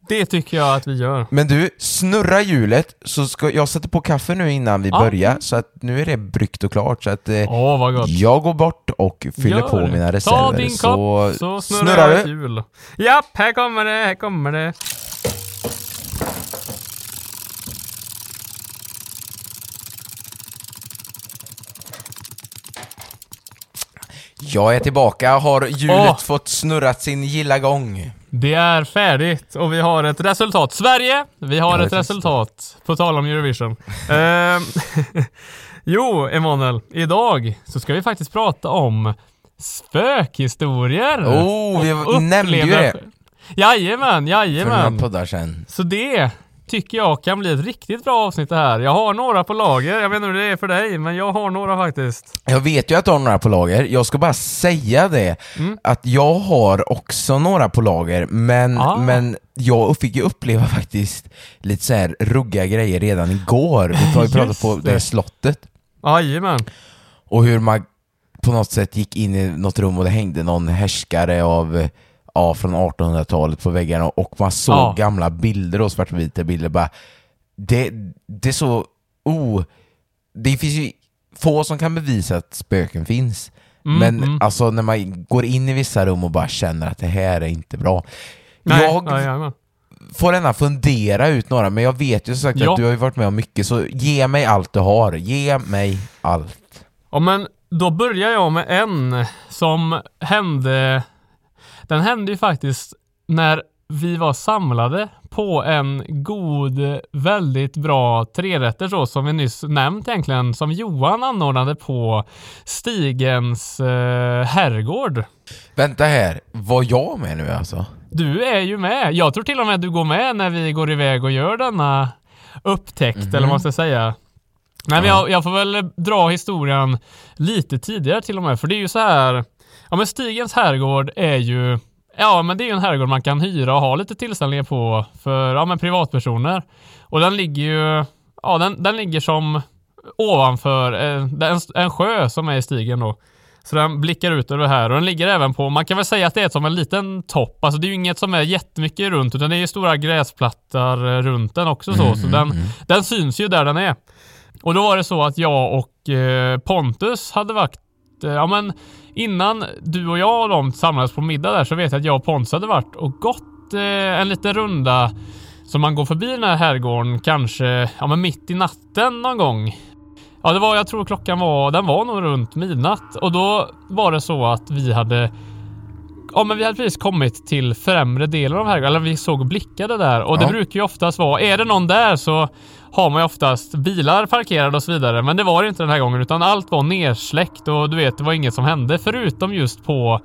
Det tycker jag att vi gör. Men du, snurra hjulet, så ska jag sätta på kaffe nu innan vi ja. börjar, så att nu är det bryggt och klart. Så att eh, Åh, vad gott. jag går bort och fyller gör på mina reserver. Ta din så kopp, så snurrar, snurrar du. hjul. Japp, här kommer det, här kommer det. Jag är tillbaka. Har hjulet oh. fått snurrat sin gilla gång? Det är färdigt och vi har ett resultat. Sverige, vi har ett resultat. På tal om Eurovision. uh, jo, Emanuel. Idag så ska vi faktiskt prata om spökhistorier. Oh, vi nämnde ju det. Jajamän, jajamän. För några poddar sen. Så det tycker jag kan bli ett riktigt bra avsnitt det här. Jag har några på lager, jag vet inte hur det är för dig, men jag har några faktiskt. Jag vet ju att du har några på lager, jag ska bara säga det, mm. att jag har också några på lager, men, ah. men jag fick ju uppleva faktiskt lite så här rugga grejer redan igår. Vi har ju pratat på det här slottet. Jajamän. Och hur man på något sätt gick in i något rum och det hängde någon härskare av ja, från 1800-talet på väggarna och man såg ja. gamla bilder och svartvita bilder. Bara, det, det är så... Oh, det finns ju få som kan bevisa att spöken finns. Mm, men mm. alltså när man går in i vissa rum och bara känner att det här är inte bra. Nej, jag ja, ja, får gärna fundera ut några, men jag vet ju som sagt att du har varit med om mycket, så ge mig allt du har. Ge mig allt. Ja, men då börjar jag med en som hände den hände ju faktiskt när vi var samlade på en god, väldigt bra trerätter så som vi nyss nämnt egentligen, som Johan anordnade på Stigens eh, herrgård. Vänta här, var jag med nu alltså? Du är ju med. Jag tror till och med att du går med när vi går iväg och gör denna upptäckt, mm -hmm. eller vad man ska säga. Nej, men jag, jag, får väl dra historien lite tidigare till och med, för det är ju så här Ja men Stigens herrgård är ju Ja men det är ju en herrgård man kan hyra och ha lite tillställningar på för ja, men privatpersoner. Och den ligger ju Ja den, den ligger som ovanför eh, en, en sjö som är i stigen då. Så den blickar ut över här och den ligger även på, man kan väl säga att det är som en liten topp. Alltså det är ju inget som är jättemycket runt utan det är ju stora gräsplattor eh, runt den också så. Mm, så den, mm. den syns ju där den är. Och då var det så att jag och eh, Pontus hade varit, eh, ja men innan du och jag och de samlades på middag där så vet jag att jag och Pontus hade varit och gått eh, en liten runda som man går förbi den här herrgården kanske ja, men mitt i natten någon gång. Ja, det var, jag tror klockan var, den var nog runt midnatt och då var det så att vi hade Ja, men vi hade precis kommit till främre delen av herrgården, eller vi såg blickade där och ja. det brukar ju oftast vara, är det någon där så har man ju oftast bilar parkerade och så vidare. Men det var det inte den här gången utan allt var nersläckt och du vet, det var inget som hände förutom just på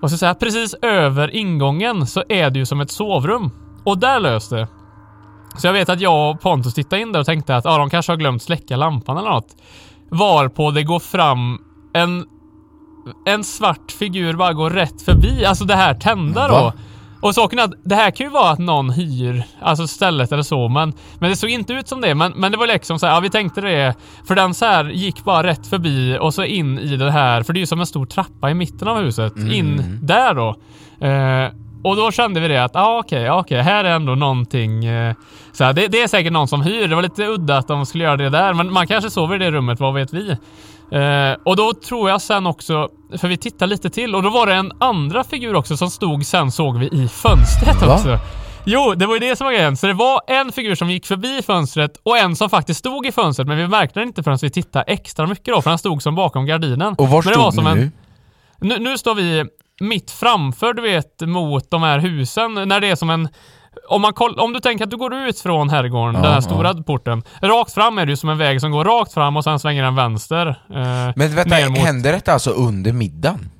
vad ska jag säga, precis över ingången så är det ju som ett sovrum. Och där löste det. Så jag vet att jag och Pontus tittade in där och tänkte att ja, de kanske har glömt släcka lampan eller något. Varpå det går fram en en svart figur bara går rätt förbi, alltså det här tända då. Va? Och saken är att det här kan ju vara att någon hyr, alltså stället eller så, men, men det såg inte ut som det. Men, men det var liksom så här, ja vi tänkte det, för den så här gick bara rätt förbi och så in i det här, för det är ju som en stor trappa i mitten av huset, in där då. Eh, och då kände vi det att, ja okej, ja, okej, här är ändå någonting, eh, så här, det, det är säkert någon som hyr. Det var lite udda att de skulle göra det där, men man kanske sover i det rummet, vad vet vi? Eh, och då tror jag sen också, för vi tittar lite till och då var det en andra figur också som stod sen såg vi i fönstret Va? också. Jo, det var ju det som var grejen. Så det var en figur som gick förbi fönstret och en som faktiskt stod i fönstret men vi märkte det inte förrän vi tittade extra mycket då för han stod som bakom gardinen. Och var men det var stod som ni en, nu? Nu står vi mitt framför, du vet, mot de här husen när det är som en om, man koll, om du tänker att du går ut från herrgården, Ja, den här ja. stora porten. Rakt fram är det ju som en väg som går rakt fram och sen svänger den vänster. eh, Men vänta, ner mot- hände detta alltså under middagen?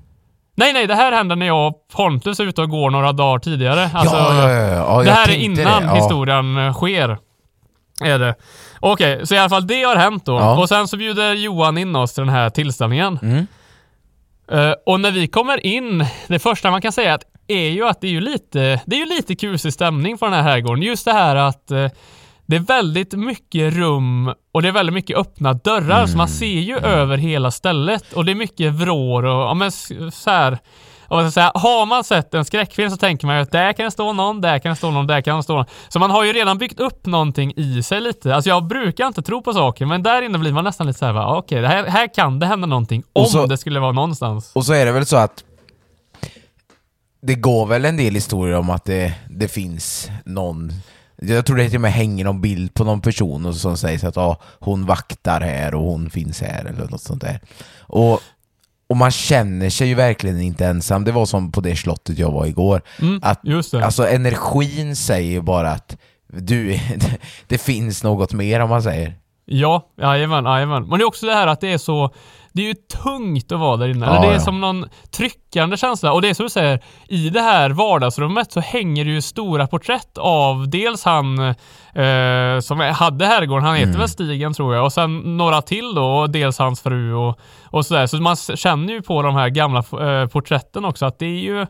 Nej, nej, det här händer när jag och Pontus är ute och går några dagar tidigare. Alltså, ja, ja, ja, ja, det här är innan det. Ja. historien eh, sker. Är det. Okej, så i alla fall det har hänt då. Ja. Och sen så bjuder Johan in oss till den här tillställningen. Mm. Eh, och när vi kommer in, det första man kan säga att är ju att det är ju lite, det är ju lite kusig stämning på den här herrgården. Just det här att eh, det är väldigt mycket rum och det är väldigt mycket öppna dörrar så man ser ju över hela stället och det är mycket vrår och ja men så här. Och jag säga, har man sett en skräckfilm så tänker man ju att där kan det stå någon, där kan det stå någon, där kan det stå någon. Så man har ju redan byggt upp någonting i sig lite. Alltså jag brukar inte tro på saker men där inne blir man nästan lite såhär, okej, det här, här kan det hända någonting om så- det skulle vara någonstans. Och så är det väl så att det går väl en del historier om att det, det finns någon jag tror det till och med hänger någon bild på någon person och som sägs att ah, hon vaktar här och hon finns här eller något sånt där. Och, och man känner sig ju verkligen inte ensam. Det var som på det slottet jag var igår. Mm, att. Alltså energin säger ju bara att du, det finns något mer om man säger. Ja, jajamän, jajamän. Men det är också det här att det är så det är ju tungt att vara där inne. Ja, det är ja. som någon tryckande känsla. Och det är som du säger, i det här vardagsrummet så hänger det ju stora porträtt av dels han eh, som hade herrgården, han heter Mm. väl Stigen tror jag, och sen några till då, och dels hans fru och, och sådär. Så man känner ju på de här gamla eh, porträtten också att det är ju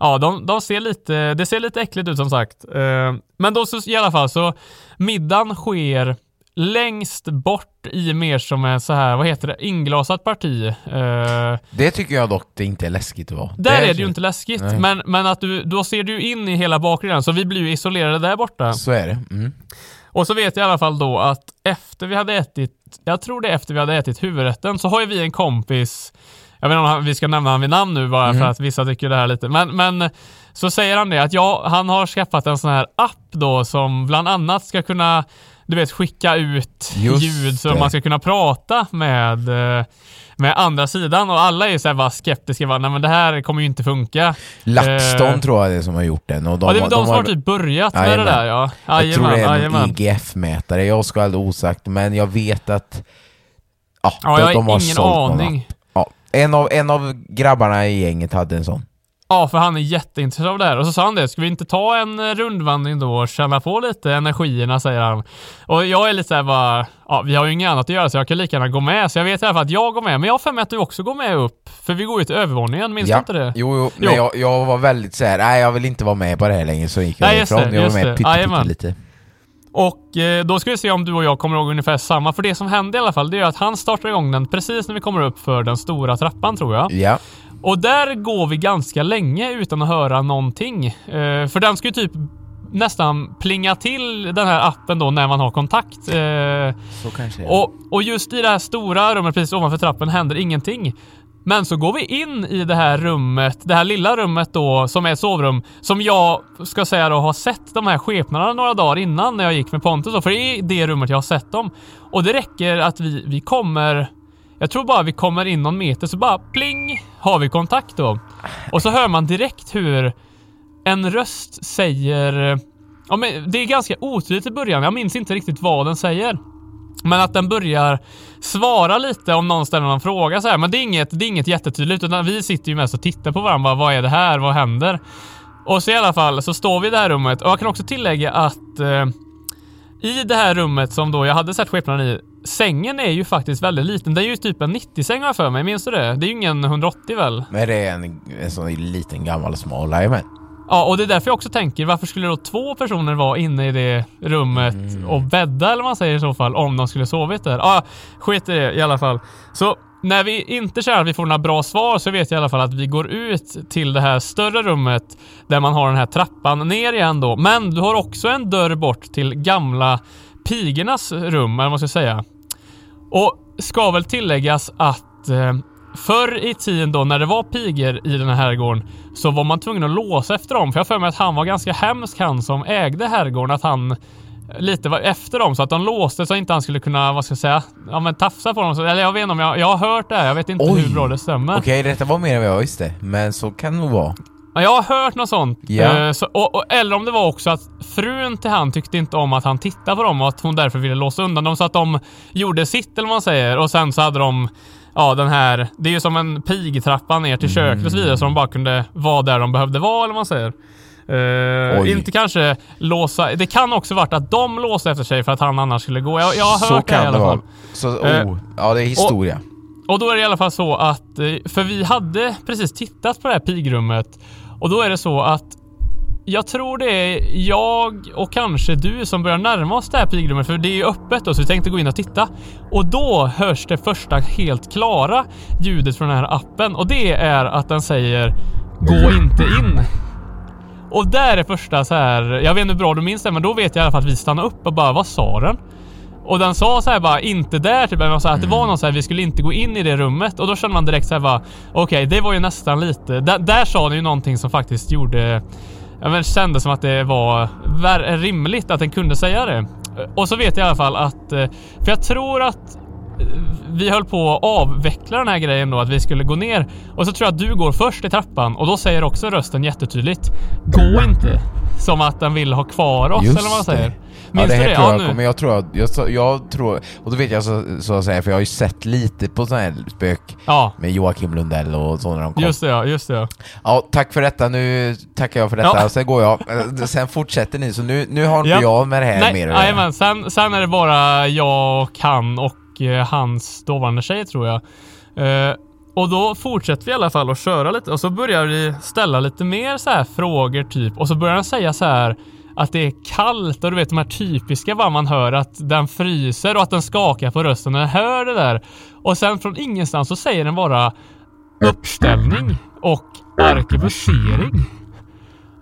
Ja, de, de ser lite, det ser lite äckligt ut som sagt. Eh, men då så i alla fall så, middagen sker längst bort i mer som en så här, vad heter det, inglasat parti. Eh, Det tycker jag dock det inte är läskigt att vara. där är det ju inte läskigt, Nej. men, men att du, då ser du in i hela bakgrunden, så vi blir ju isolerade där borta. Så är det. Mm. Och så vet jag i alla fall då att efter vi hade ätit, jag tror det är efter vi hade ätit huvudrätten, så har ju vi en kompis, jag vet inte om vi ska nämna honom vid namn nu bara för att vissa tycker det här lite, men, men så säger han det att ja, han har skaffat en sån här app då som bland annat ska kunna, du vet, skicka ut Just ljud så det. man ska kunna prata med eh, med andra sidan och alla är ju såhär bara skeptiska, bara, nej men det här kommer ju inte funka. LaxTon Eh, tror jag det är som har gjort den. Och de, ja, det är de, de som har typ börjat med det där ja. Jag tror det är en. IGF-mätare, jag ska aldrig osagt, men jag vet att ja, Ja, jag har de har ingen aning. Ja, en, av, en av grabbarna i gänget hade en sån. Ja, för han är jätteintresserad av det här. Och så sa han det, ska vi inte ta en eh, rundvandring då och känna på lite energierna, säger han. Och jag är lite såhär bara, ja vi har ju inget annat att göra så jag kan lika gärna gå med. Så jag vet i alla fall att jag går med, men jag har för mig att du också går med upp. För vi går ju till övervåningen, minns du inte det? Jo, jo, men Jo. Jag, jag var väldigt såhär, nej jag vill inte vara med på det här längre, så gick jag Nej, ifrån. det, Jag var med det. pytte, pytte Jajamän. lite. Och eh, då ska vi se om du och jag kommer ihåg ungefär samma. För det som hände i alla fall, det är att han startar igång den precis när vi kommer upp för den stora trappan tror jag. Ja, Och där går vi ganska länge utan att höra någonting. Eh, för den ska ju typ nästan plinga till den här appen då när man har kontakt. Eh, så kanske är. och, och just i det här stora rummet precis ovanför trappen händer ingenting. Men så går vi in i det här rummet, det här lilla rummet då som är sovrum, som jag ska säga då har sett de här skepnaderna några dagar innan när jag gick med Pontus då, för det är det rummet jag har sett dem. Och det räcker att vi, vi kommer, jag tror bara vi kommer in någon meter så bara pling har vi kontakt då. Och så hör man direkt hur en röst säger, ja men det är ganska otydligt i början, jag minns inte riktigt vad den säger. Men att den börjar svara lite om någon ställer någon fråga så här. Men det är inget, det är inget jättetydligt utan vi sitter ju mest och tittar på varandra. Bara, vad är det här? Vad händer? Och så i alla fall så står vi i det här rummet och jag kan också tillägga att eh, i det här rummet som då jag hade sett skepnaden i, sängen är ju faktiskt väldigt liten. Den är ju typ en 90-säng har jag för mig. Minns du det? Det är ju ingen 180 väl? Men det är en, en sån liten gammal smal, jajamän. Ja, och det är därför jag också tänker, varför skulle då två personer vara inne i det rummet och bädda eller vad man säger i så fall, om de skulle sovit där? Ja, skit i det i alla fall. Så när vi inte känner att vi får några bra svar så vet jag i alla fall att vi går ut till det här större rummet där man har den här trappan ner igen då. Men du har också en dörr bort till gamla pigornas rum, eller vad man ska säga. Och ska väl tilläggas att eh, förr i tiden då när det var pigor i den här herrgården så var man tvungen att låsa efter dem. För jag har för mig att han var ganska hemsk han som ägde herrgården. Att han lite efter dem så att de låste så inte han skulle kunna, vad ska jag säga, ja men tafsa på dem. Så, eller jag vet inte om jag, jag har hört det här. Jag vet inte Oj. hur bra det stämmer. Okej, detta var mer än vad jag visste. Men så kan det nog vara. Ja, jag har hört något sånt. Ja. Eh, så, och, och, eller om det var också att frun till han tyckte inte om att han tittade på dem och att hon därför ville låsa undan dem så att de gjorde sitt eller vad man säger och sen så hade de Ja den här, det är ju som en pigtrappa ner till köket och så vidare så de bara kunde vara där de behövde vara eller vad man säger. Oj. inte kanske låsa, det kan också varit att de låste efter sig för att han annars skulle gå. Jag, jag har Så hört det i kan alla det fall. vara. Så, Eh, oh, ja det är historia. Och då är det i alla fall så att, eh, för vi hade precis tittat på det här pigrummet och då är det så att jag tror det är jag och kanske du som börjar närma oss det här pigrummet för det är ju öppet då så vi tänkte gå in och titta. Och då hörs det första helt klara ljudet från den här appen och det är att den säger Gå inte in. Och där är första så här, jag vet inte hur bra du minns det men då vet jag i alla fall att vi stannade upp och bara vad sa den? Och den sa så här bara inte där typ, eller så här, att det var någon så här, vi skulle inte gå in i det rummet och då kände man direkt så här bara okej, det var ju nästan lite. Där, där sa den ju någonting som faktiskt gjorde Ja men kändes som att det var rimligt att den kunde säga det. Och så vet jag i alla fall att, eh, för jag tror att vi höll på att avveckla den här grejen då, att vi skulle gå ner. Och så tror jag att du går först i trappan och då säger också rösten jättetydligt Gå inte! Som att den vill ha kvar oss eller vad man säger. Ja, Minns det du här det? tror Ja, jag nu. kommer, jag tror, jag, jag, jag tror, och då vet jag så, så att säga, för jag har ju sett lite på sådana här spök Ja, med Joakim Lundell och så när de kom. just det ja, just det ja. Ja, tack för detta, nu tackar jag för detta, Ja. och sen går jag. Eh, Sen fortsätter ni, så nu, nu har inte Ja. jag med det här Nej, mer att. Sen, sen är det bara jag och han och eh, hans dåvarande tjej tror jag. Eh, och då fortsätter vi i alla fall att köra lite och så börjar vi ställa lite mer så här frågor typ och så börjar han säga så här att det är kallt och du vet de här typiska vad man hör att den fryser och att den skakar på rösten när den hör det där. Och sen från ingenstans så säger den bara uppställning och arkebusering.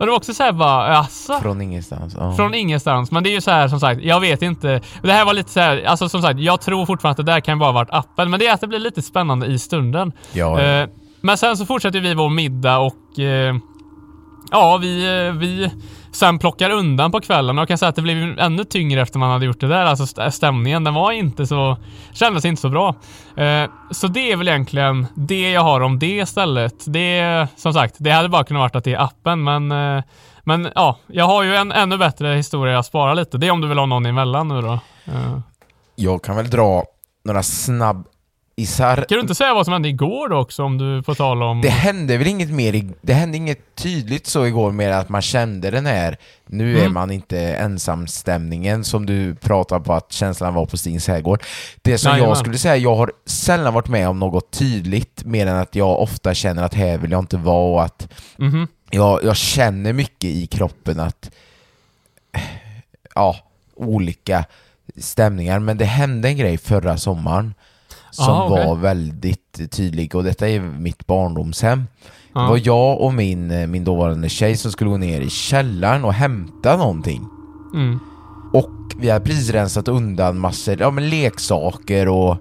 Och det var också såhär bara, alltså. Från ingenstans. Ja. Från ingenstans. Men det är ju så här som sagt, jag vet inte. Det här var lite så här, alltså som sagt, jag tror fortfarande att det där kan bara varit appen. Men det är att det blir lite spännande i stunden. Ja, ja. Eh, men sen så fortsätter vi vår middag och eh, ja, vi, eh, vi sen plockar undan på kvällen och jag kan säga att det blev ännu tyngre efter man hade gjort det där. Alltså stämningen, den var inte så, kändes inte så bra. Eh, så det är väl egentligen det jag har om det stället. Det är som sagt, det hade bara kunnat varit att det är appen, men eh, men ja, jag har ju en ännu bättre historia att spara lite. Det är om du vill ha någon emellan nu då. Eh, Jag kan väl dra några snabb isar. Kan du inte säga vad som hände igår då också om du får tala om... Det hände väl inget mer, det hände inget tydligt så igår mer att man kände den här, nu är Mm. man inte ensamstämningen som du pratar på att känslan var på Stings herrgård. Det som Jajamän. jag skulle säga, jag har sällan varit med om något tydligt mer än att jag ofta känner att här vill jag inte vara och att Mhm. jag, jag känner mycket i kroppen att ja, olika stämningar, men det hände en grej förra sommaren som Ah, okej. var väldigt tydlig och detta är mitt barndomshem. Det var jag och min, eh, min dåvarande tjej som skulle gå ner i källaren och hämta någonting. Mm. Och vi hade precis rensat undan massor, ja men leksaker och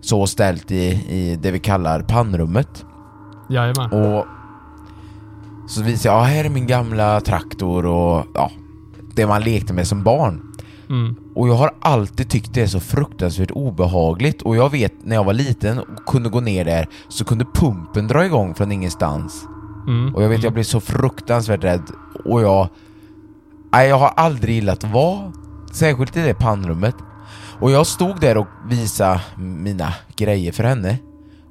så ställt i, i det vi kallar pannrummet. Jajamän. Och så visade jag, ja här är min gamla traktor och ja, det man lekte med som barn. Mm. Och jag har alltid tyckt det är så fruktansvärt obehagligt och jag vet när jag var liten och kunde gå ner där så kunde pumpen dra igång från ingenstans. Mm. Och jag vet jag blev så fruktansvärt rädd och jag... Nej, jag har aldrig gillat att vara, särskilt i det pannrummet. Och jag stod där och visade mina grejer för henne.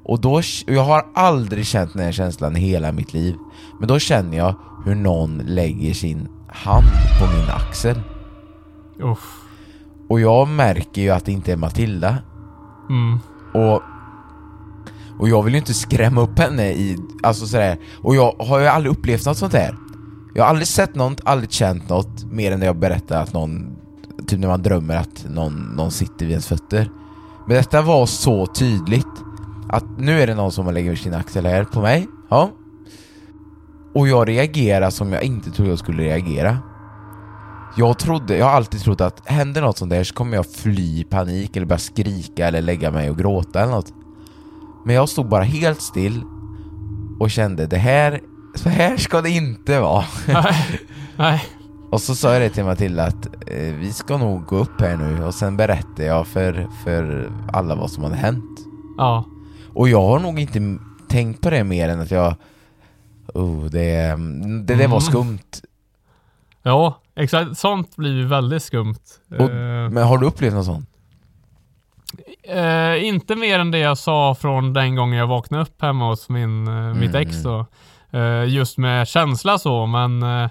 Och då, jag har aldrig känt den här känslan i hela mitt liv. Men då känner jag hur någon lägger sin hand på min axel. Uff. Och jag märker ju att det inte är Matilda. Mm. Och, och jag vill ju inte skrämma upp henne i, alltså sådär. Och jag har ju aldrig upplevt något sånt här. Jag har aldrig sett något, aldrig känt något, mer än när jag berättar att någon, typ när man drömmer att någon, någon sitter vid ens fötter. Men detta var så tydligt att nu är det någon som har lägger sin axel här på mig, ja. Och jag reagerar som jag inte trodde jag skulle reagera. Jag trodde, jag har alltid trott att händer något sånt där så kommer jag fly i panik eller börja skrika eller lägga mig och gråta eller något. Men jag stod bara helt still och kände det här, så här ska det inte vara. Nej. Nej. Och så sa jag det till Matilda att eh, vi ska nog gå upp här nu och sen berättade jag för, för alla vad som hade hänt. Ja. Och jag har nog inte tänkt på det mer än att jag... Oh, det, det där var Mm. skumt. Ja, exakt. Sånt blir ju väldigt skumt. Och, Eh, men har du upplevt något sånt? Eh, inte mer än det jag sa från den gången jag vaknade upp hemma hos min, eh, mitt Mm, ex då. Eh, just med känsla så, men eh,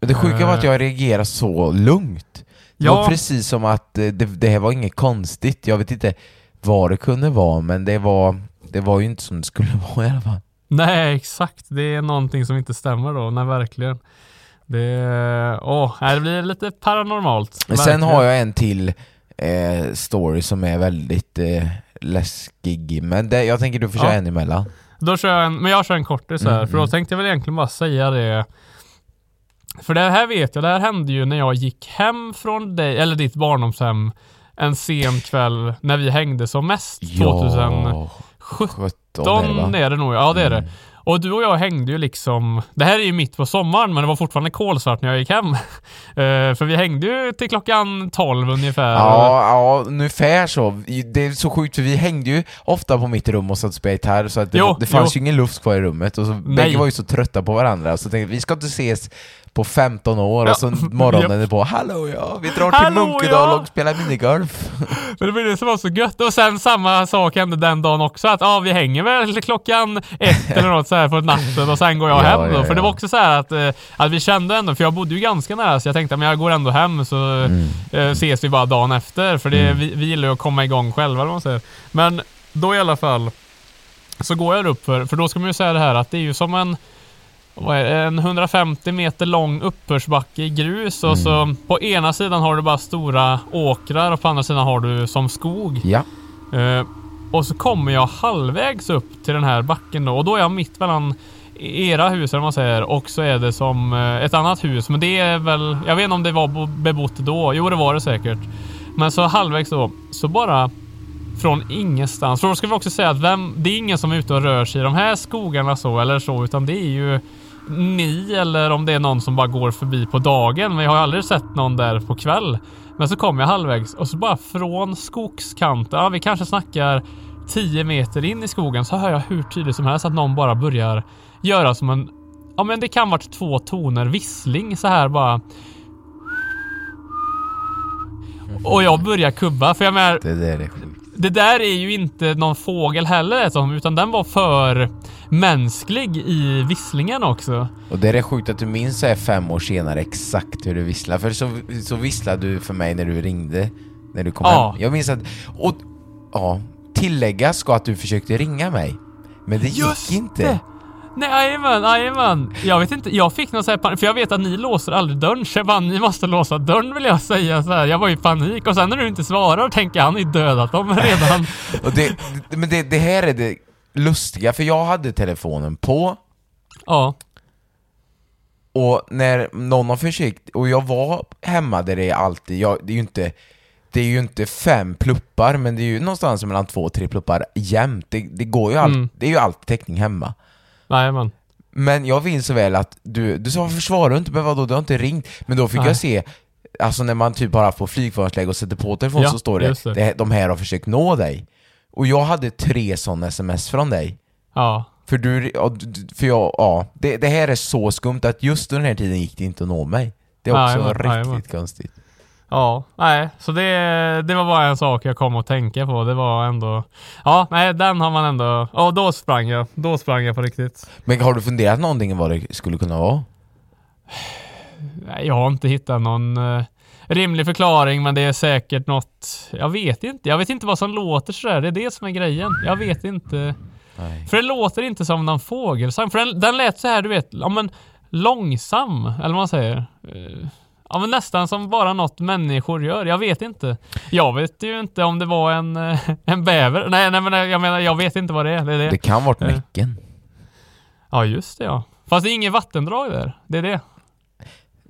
Det sjuka var att jag reagerade så lugnt. Det Ja. var precis som att eh, det, det här var inget konstigt. Jag vet inte vad det kunde vara, men det var, det var ju inte som det skulle vara i alla fall. nej exakt. Det är någonting som inte stämmer då. Nej, verkligen. Det, åh, det blir lite paranormalt. Men sen har jag en till eh, story som är väldigt eh, läskig, men det, jag tänker du får köra Ja. en emellan. Då kör jag en, men jag kör en kortis här, Mm, för då mm. tänkte jag väl egentligen bara säga det. För det här vet jag, det här hände ju när jag gick hem från dig, eller ditt barndomshem, en sen kväll när vi hängde som mest. 2017 17 är det va? är det nog, ja det är det. Mm. Och du och jag hängde ju liksom, det här är ju mitt på sommaren men det var fortfarande kolsvart när jag gick hem. Eh, för vi hängde ju till klockan 12 ungefär. Ja, ja, ungefär så. Det är så sjukt för vi hängde ju ofta på mitt rum och satt och spelade gitarr så att det, Jo, det fanns jo. ju ingen luft kvar i rummet och så, bägge var ju så trötta på varandra så tänkte vi ska inte ses på 15 år och så morgonen är på Hallå ja, vi drar till Hallå, Munkedal ja. och spelar minigolf. Men det var det som var så gött. Och sen samma sak hände den dagen också. Att ja, vi hänger väl klockan ett eller något så här på natten och sen går jag Ja, hem då. ja, För det var också så här att, eh, att vi kände ändå, för jag bodde ju ganska nära så jag tänkte men jag går ändå hem så Mm. eh, ses vi bara dagen efter. För det, vi, vi gillar ju att komma igång själva eller vad man säger. Men då i alla fall så går jag upp för, för då ska man ju säga det här att det är ju som en en 150 meter lång uppförsbacke i grus och så på ena sidan har du bara stora åkrar och på andra sidan har du som skog. Ja. Eh, och så kommer jag halvvägs upp till den här backen då och då är jag mitt mellan era hus eller man säger och så är det som eh, ett annat hus men det är väl, jag vet inte om det var bo- bebott då, jo det var det säkert. Men så halvvägs då, så bara från ingenstans. För då ska vi också säga att vem, det är ingen som är ute och rör sig i de här skogarna så eller så utan det är ju ni eller om det är någon som bara går förbi på dagen. Men jag har aldrig sett någon där på kväll. Men så kommer jag halvvägs och så bara från skogskanten, ja vi kanske snackar 10 meter in i skogen så hör jag hur tydligt som helst att någon bara börjar göra som en, ja men det kan varit två toner vissling så här bara. Och jag börjar kubba för jag menar, Det där är sjukt det där är ju inte någon fågel heller som, utan den var för mänsklig i visslingen också. Och det är sjukt att du minns så här fem år senare exakt hur du visslar, för så, så visslade du för mig när du ringde, när du kom Ja. hem. Jag minns att, och ja, tilläggas ska att du försökte ringa mig, men det gick inte. det! Nej, jajamän, jajamän. Jag vet inte, jag fick någon sån här panik, för jag vet att ni låser aldrig dörren, så jag bara, ni måste låsa dörren vill jag säga så här. Jag var i panik och sen när du inte svarar tänker jag, han ju dödat dem redan. Det, men det, det här är det lustiga, för jag hade telefonen på, ja, och när någon har försökt, och jag var hemma där det är alltid, jag, det är ju inte det är ju inte fem pluppar, men det är ju någonstans mellan två och tre pluppar jämt. Det, det går ju allt, Mm. det är ju alltid täckning hemma. Jajamän. Men jag minns så väl att du, du sa varför svarar du inte? Men vadå, du har inte ringt? Men då fick Nej. jag se, alltså när man typ bara får flygplansläge och sätter på telefon Ja, så står det, det. de här har försökt nå dig. Och jag hade tre sådana sms från dig. Ja. För du, för jag, ja, det, det här är så skumt att just under den här tiden gick det inte att nå mig. Det är också Jajamän, riktigt jajamän. konstigt. Ja, nej, så det, det var bara en sak jag kom att tänka på. Det var ändå... Ja, nej, den har man ändå... Ja, då sprang jag. Då sprang jag på riktigt. Men har du funderat någonting vad det skulle kunna vara? Nej, jag har inte hittat någon... eh, rimlig förklaring men det är säkert något, jag vet inte. Jag vet inte vad som låter sådär, det är det som är grejen. Jag vet inte. Nej. För det låter inte som någon fågelsång. För den, den lät så här, du vet, ja men långsam, eller vad man säger. Ja men nästan som bara något människor gör. Jag vet inte. Jag vet ju inte om det var en, eh, en bäver. Nej, nej men jag menar, jag vet inte vad det är. Det är det. Det kan varit Eh. Näcken. Ja just det ja. Fast det är inget vattendrag där. Det är det.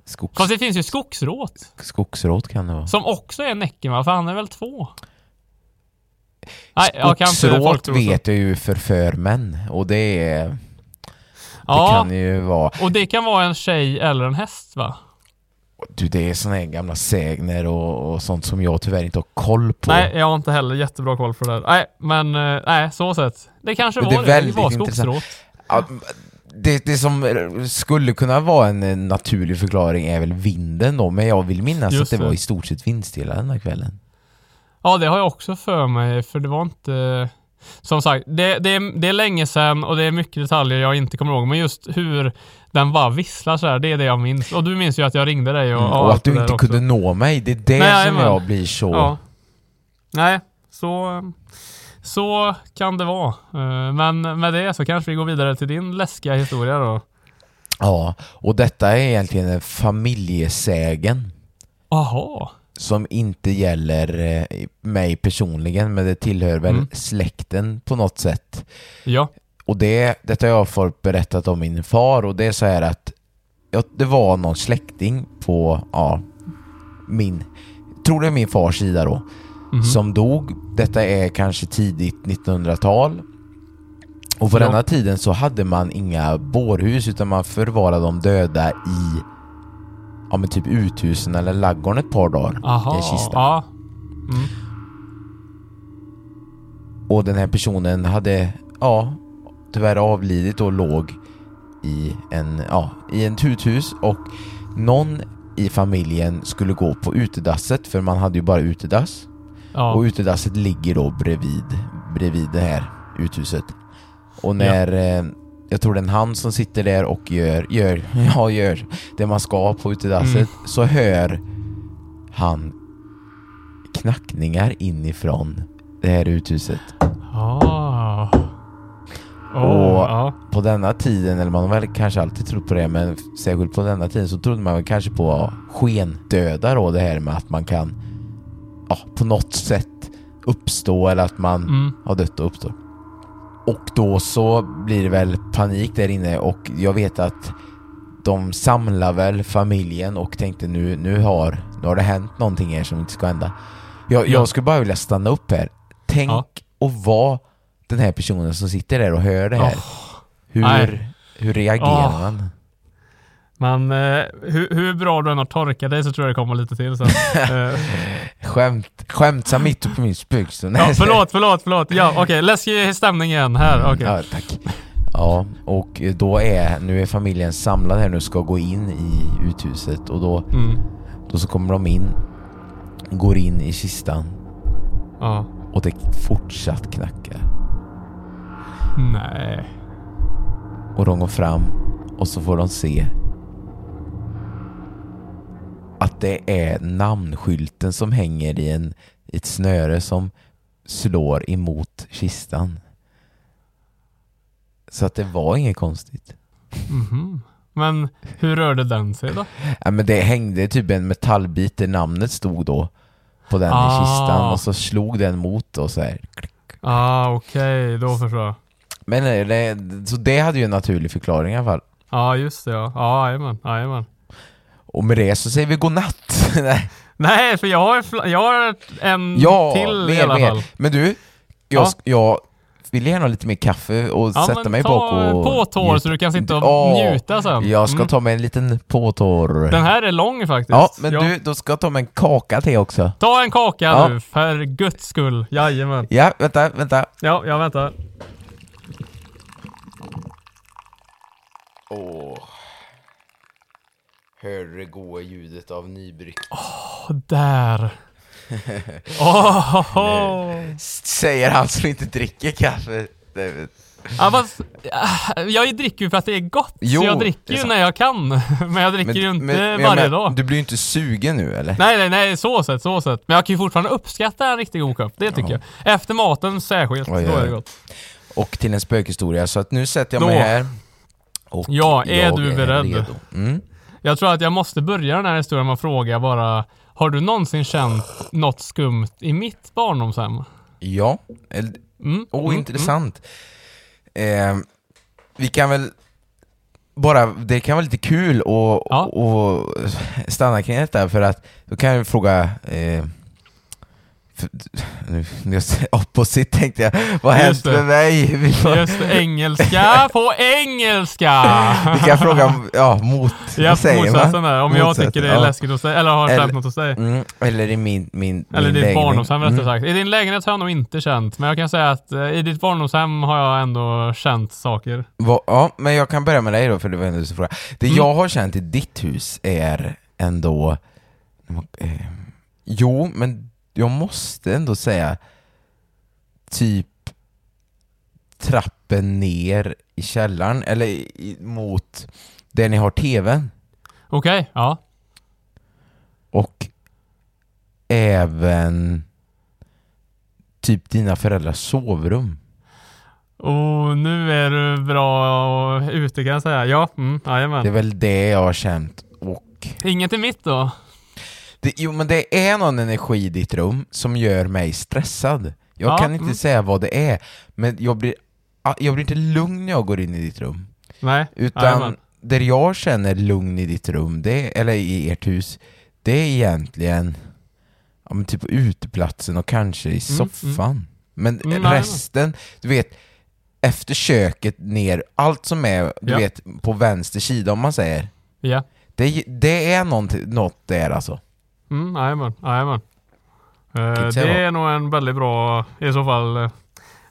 Skogs, Fast det finns ju skogsråt. skogsråt kan det vara. Som också är Näcken va? För han är väl två? Nej, jag kan inte Skogsråt folktrosa. vet jag ju förför män och det är... Det Ja, kan ju vara... och det kan vara en tjej eller en häst va? Du, det är såna här gamla sägner och, och sånt som jag tyvärr inte har koll på. Nej, jag har inte heller jättebra koll för det där. Nej, men eh, nej, så sett. Det kanske var det det. Var skogsråt. Ja, det, det som skulle kunna vara en eh, naturlig förklaring är väl vinden då, men jag vill minnas Just att det, det. var i stort sett vindstilla den här kvällen. Ja, det har jag också för mig, för det var inte... Som sagt, det, det, är, det är länge sedan och det är mycket detaljer jag inte kommer ihåg, men just hur den bara visslar så här, det är det jag minns. Och du minns ju att jag ringde dig och, Mm, och att du inte kunde nå mig, det är det Nej, som men- jag blir så... Ja. Nej, så, så kan det vara. Eh, Men med det så kanske vi går vidare till din läskiga historia då. Ja, och detta är egentligen en familjesägen Aha. Som inte gäller eh, mig personligen, men det tillhör väl Mm. släkten på något sätt. Ja. Och det, detta har jag fått berättat om min far och det är så här att ja, det var någon släkting på, ja, min, tror det är min fars sida då, Mhm. som dog. Detta är kanske tidigt 1900-tal. Och på Ja. denna tiden så hade man inga bårhus utan man förvarade de döda i ja men typ uthusen eller laggården ett par dagar Aha. i en kista. Ja. Mm. Och den här personen hade, ja, tyvärr avlidit och låg i en, ja, i ett uthus och någon i familjen skulle gå på utedasset för man hade ju bara utedass. Ja. Och utedasset ligger då bredvid, bredvid det här uthuset. Och när, eh, jag tror det är en han som sitter där och gör, gör, ja gör det man ska på utedasset, Mm. så hör han knackningar inifrån det här uthuset. Ah. Oh, Och- ja. På denna tiden, eller man har väl kanske alltid trott på det, men särskilt på denna tiden så trodde man väl kanske på skendöda då, det här med att man kan ja, på något sätt uppstå eller att man Mm. har dött och uppstår. Och då så blir det väl panik där inne och jag vet att de samlar väl familjen och tänkte nu, nu, har, nu har det hänt någonting här som inte ska hända. Jag, Ja. jag skulle bara vilja stanna upp här. Tänk Ja. och vara den här personen som sitter där och hör det här. hur, nej. hur reagerar Åh. man? Men eh, hur, hur bra du än har torkat dig så tror jag det kommer lite till sen. Skämt, skämtsam mitt uppe i min spökstund. ja, förlåt, förlåt, förlåt. Ja, okej. Läskig stämning igen här. Okej. Ja, tack. Ja, och då är, nu är familjen samlad här nu ska gå in i uthuset och då, Mm. då så kommer de in, går in i kistan Ja. och det fortsatt knackar. Nej. Och de går fram och så får de se att det är namnskylten som hänger i en, i ett snöre som slår emot kistan. Så att det var inget konstigt. Mhm. Men hur rörde den sig då? Ja, men det hängde typ en metallbit där namnet stod då på den Ah. i kistan och så slog den mot och så här. Ah, okej. Då förstår jag. Men eh, det, så det hade ju en naturlig förklaring i alla fall. Ja, just det ja. Ja, jajamän. Jajamän. Och med det så säger vi godnatt. Nej. Nej, för jag har, jag har en ja, till i mer, alla mer. fall. Men du, jag, Ja. jag vill gärna ha lite mer kaffe och Ja, sätta mig ta bak och... på tår njuta. så du kan sitta och Ja, njuta sen. Jag ska Mm. ta mig en liten påtår. Den här är lång faktiskt. Ja, men du, då ska jag ta mig en kaka till också. Ta en kaka Ja. nu, för guds skull. Jajamän. Ja, vänta, vänta. Ja, jag väntar. Åh. Du det goa ljudet av nybryggt? Och där. Åh! Säger han som inte dricker kaffe. Det- Ja, fast, äh, jag dricker ju för att det är gott, Jo, så jag dricker är ju när jag kan. Men jag dricker ju inte men- varje men, dag. Du blir ju inte sugen nu eller? Nej, nej, nej, så sett, så sett. Men jag kan ju fortfarande uppskatta en riktigt god kopp, det tycker Ja. jag. Efter maten särskilt, Oj, då är det gott. Och till en spökhistoria, så att nu sätter jag Då. mig här. Och Ja, är du beredd? redo. Mm. Jag tror att jag måste börja den här historien med att fråga bara, har du någonsin känt något skumt i mitt barndomshem? Ja, Mm, mm, intressant. Eh, vi kan väl bara, det kan vara lite kul att Ja. och stanna kring detta för att då kan jag fråga eh, nu, opposite tänkte jag, vad har hänt med mig? Vi, får, Just det, engelska på engelska! vi kan fråga, om- ja, mot, Ja, säger motsatsen där. Om jag Motsatsen, tycker det är ja. läskigt hos dig, eller har Eller- känt något hos dig. Mm, eller i min, min, Eller min ditt barndomshem rättare Mm. sagt. I din lägenhet har jag nog inte känt, men jag kan säga att eh, i ditt barndomshem har jag ändå känt saker. Va, ja, men jag kan börja med dig då, för det var ändå så fråga. Det Mm. jag har känt i ditt hus är ändå... Eh, jo, men jag måste ändå säga typ trappen ner i källaren, eller i, mot där ni har tvn. Okej, ja. Och även typ dina föräldrars sovrum. Och nu är du bra ute kan jag säga. Ja, mm, Det är jajamän. väl det jag har känt. Och Inget i mitt då? Det, jo men det är någon energi i ditt rum som gör mig stressad. Jag Ja, kan inte mm. säga vad det är, men jag blir, ah, jag blir inte lugn när jag går in i ditt rum. Nej? Utan Jajamän. där jag känner lugn i ditt rum, det, eller i ert hus, det är egentligen ja, men typ på uteplatsen och kanske i Mm, soffan. Men Mm, jajamän. resten, du vet, efter köket ner, allt som är, du Ja. vet, på vänster sida om man säger. Ja. Det, det är något, något där alltså. Mm, jajamän, jajamän. Eh, det är nog en väldigt bra, i så fall. eh,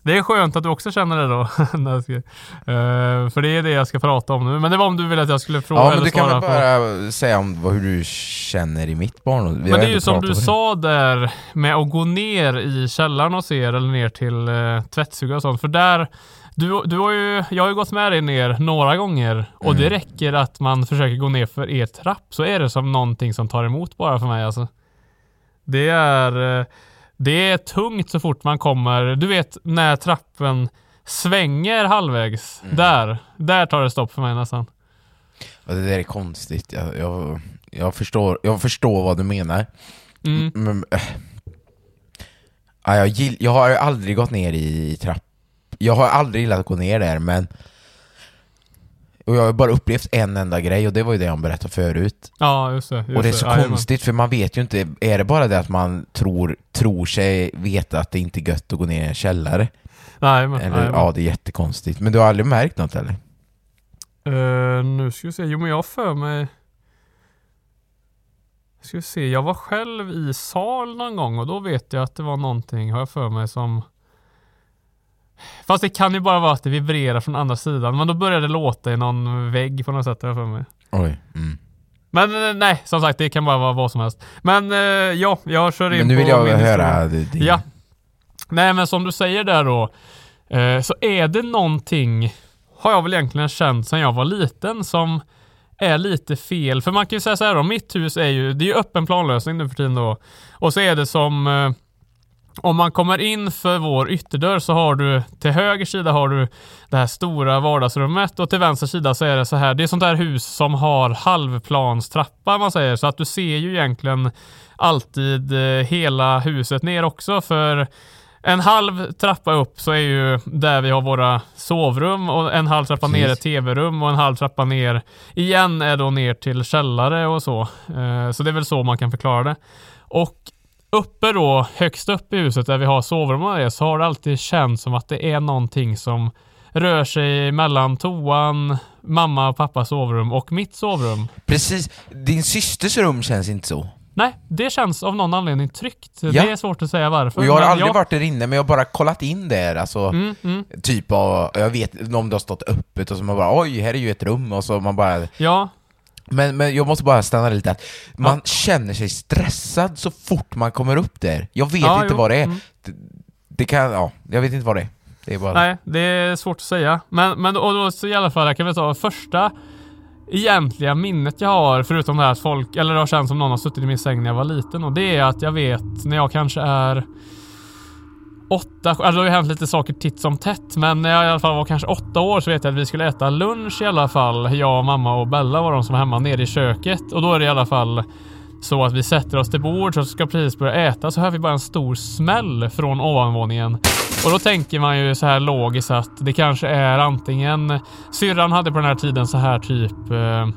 Det är skönt att du också känner det då. Eh, för det är det jag ska prata om nu. Men det var om du ville att jag skulle fråga Ja men eller du kan svara väl på. bara säga om vad, hur du känner i mitt barn. Vi Men det är ju som du det. sa där med att gå ner i källaren och se eller ner till eh, tvättstuga och sånt. För där, du, du har ju, jag har ju gått med dig ner några gånger och Mm. det räcker att man försöker gå ner för er trapp så är det som någonting som tar emot bara för mig alltså. Det är, eh, det är tungt så fort man kommer, du vet när trappen svänger halvvägs. Mm. Där, där tar det stopp för mig nästan. Ja, det där är konstigt. Jag, jag, jag, förstår, jag förstår vad du menar. Mm. Men, äh. ja, jag, gill, jag har aldrig gått ner i, i trapp. Jag har aldrig gillat att gå ner där men och jag har bara upplevt en enda grej och det var ju det jag berättade förut. Ja, just det. Just och det är så Jajamän. konstigt för man vet ju inte, är det bara det att man tror, tror sig veta att det inte är gött att gå ner i en källare? Nej, men, Eller, ja, det är jättekonstigt. Men du har aldrig märkt något eller? Uh, nu ska vi se. Jo men jag för mig... Ska vi se. Jag var själv i sal någon gång och då vet jag att det var någonting, har jag för mig, som... Fast det kan ju bara vara att det vibrerar från andra sidan. Men då började det låta i någon vägg på något sätt, har jag för mig. Oj. Mm. Men eh, nej, som sagt, det kan bara vara vad som helst. Men eh, ja, jag kör in Men nu på vill jag min höra din. Ja. Nej men som du säger där då, eh, så är det någonting, har jag väl egentligen känt sedan jag var liten, som är lite fel. För man kan ju säga så här då, mitt hus är ju, det är ju öppen planlösning nu för tiden då. Och så är det som, om man kommer in för vår ytterdörr så har du, till höger sida har du det här stora vardagsrummet och till vänster sida så är det så här, det är sånt där hus som har halvplanstrappa man säger, så att du ser ju egentligen alltid eh, hela huset ner också för en halv trappa upp så är ju där vi har våra sovrum och en halv trappa ner är tv-rum och en halv trappa ner igen är då ner till källare och så. Eh, Så det är väl så man kan förklara det. Och uppe då, högst upp i huset där vi har sovrum och det, så har det alltid känts som att det är någonting som rör sig mellan toan, mamma och pappas sovrum och mitt sovrum. Precis, din systers rum känns inte så. Nej, det känns av någon anledning tryggt. Ja. Det är svårt att säga varför. Och jag har aldrig jag- varit där inne, men jag har bara kollat in där, alltså Mm, mm. typ av, jag vet om det har stått öppet och så man bara oj, här är ju ett rum och så man bara Ja, men, men jag måste bara stanna lite att man känner sig stressad så fort man kommer upp där. Jag vet Ja, inte jo, vad det är. mm. Det, det kan, ja, jag vet inte vad det är. Det är bara... Nej, det är svårt att säga. Men, men och då så i alla fall, jag kan väl ta första egentliga minnet jag har, förutom det här att folk, eller det har känts som någon har suttit i min säng när jag var liten och det är att jag vet när jag kanske är åtta, alltså det har ju hänt lite saker titt som tätt, men när jag i alla fall var kanske åtta år så vet jag att vi skulle äta lunch i alla fall. Jag, mamma och Bella var de som var hemma nere i köket och då är det i alla fall så att vi sätter oss till bord och ska precis börja äta så hör vi bara en stor smäll från ovanvåningen. Och då tänker man ju så här logiskt att det kanske är antingen syrran hade på den här tiden så här typ eh,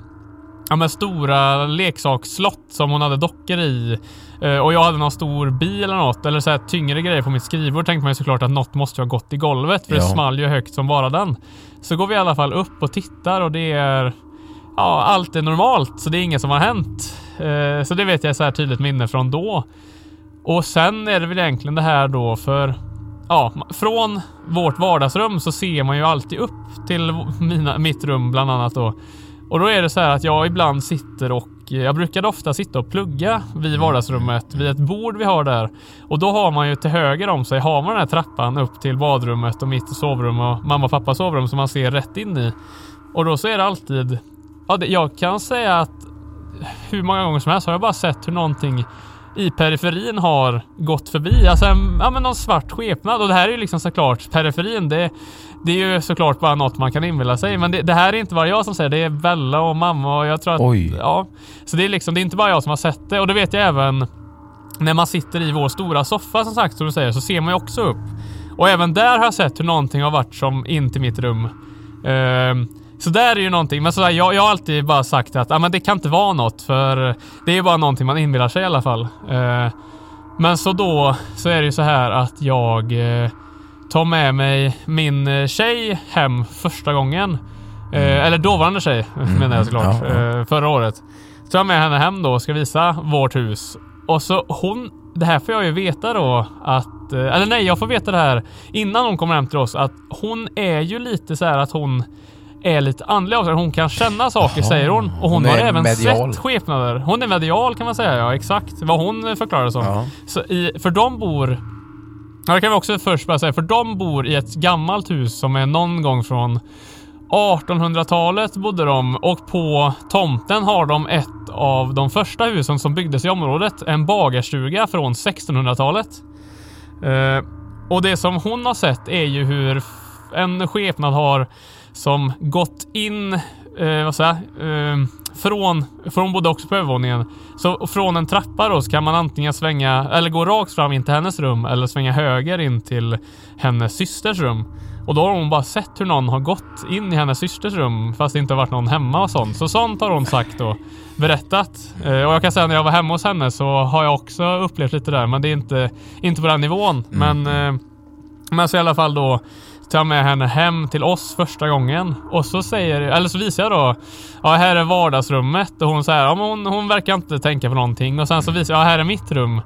ja men stora leksaksslott som hon hade dockor i. Eh, och jag hade någon stor bil eller något, eller så här tyngre grejer på mitt skrivbord. Tänkte man ju såklart att något måste ju ha gått i golvet, för Ja. det small ju högt som bara den. Så går vi i alla fall upp och tittar och det är... Ja, allt är normalt, så det är inget som har hänt. Eh, så det vet jag är så här tydligt minne från då. Och sen är det väl egentligen det här då för... Ja, från vårt vardagsrum så ser man ju alltid upp till mina, mitt rum bland annat då. Och då är det så här att jag ibland sitter och Eh, jag brukade ofta sitta och plugga vid vardagsrummet vid ett bord vi har där. Och då har man ju till höger om sig har man den här trappan upp till badrummet och mitt sovrum och mamma och pappas sovrum som man ser rätt in i. Och då så är det alltid... Ja, jag kan säga att hur många gånger som helst har jag bara sett hur någonting i periferin har gått förbi. Alltså en, ja, men någon svart skepnad. Och det här är ju liksom såklart periferin. Det, det är ju såklart bara något man kan inbilla sig. Men det, det här är inte bara jag som säger det. är Bella och mamma och jag tror att... Oj. Ja. Så det är liksom, det är inte bara jag som har sett det. Och det vet jag även när man sitter i vår stora soffa som sagt, som du säger, så ser man ju också upp. Och även där har jag sett hur någonting har varit som in till mitt rum. Ehm, så där är ju någonting, men sådär, jag, jag har alltid bara sagt att ah, men det kan inte vara något för det är bara någonting man inbillar sig i alla fall. Ehm, men så då så är det ju så här att jag eh, tar med mig min eh, tjej hem första gången. Eh, eller dåvarande tjej menar jag såklart. ja, ja. Eh, förra året. Så tar jag med henne hem då och ska visa vårt hus. Och så hon, det här får jag ju veta då att, eh, eller nej jag får veta det här innan hon kommer hem till oss att hon är ju lite så här att hon är lite andlig av sig. Hon kan känna saker Jaha. säger hon. Och hon, Hon har även medial. sett skepnader. Hon är medial kan man säga, ja exakt. Vad hon förklarar som. Ja. Så i, för de bor... Ja, det kan vi också först bara säga, för de bor i ett gammalt hus som är någon gång från 1800-talet bodde de och på tomten har de ett av de första husen som byggdes i området. En bagarstuga från 1600-talet. Eh, och det som hon har sett är ju hur en skepnad har som gått in, eh, vad säger jag, eh, från, för hon bodde också på övervåningen. Så från en trappa då så kan man antingen svänga, eller gå rakt fram in till hennes rum eller svänga höger in till hennes systers rum. Och då har hon bara sett hur någon har gått in i hennes systers rum fast det inte har varit någon hemma och sånt. Så sånt har hon sagt och berättat. Eh, och jag kan säga när jag var hemma hos henne så har jag också upplevt lite där men det är inte, inte på den nivån. Men, eh, men så i alla fall då tar med henne hem till oss första gången och så säger, eller så visar jag då, ja här är vardagsrummet och hon säger, ja men hon, hon verkar inte tänka på någonting och sen så visar jag, ja här är mitt rum.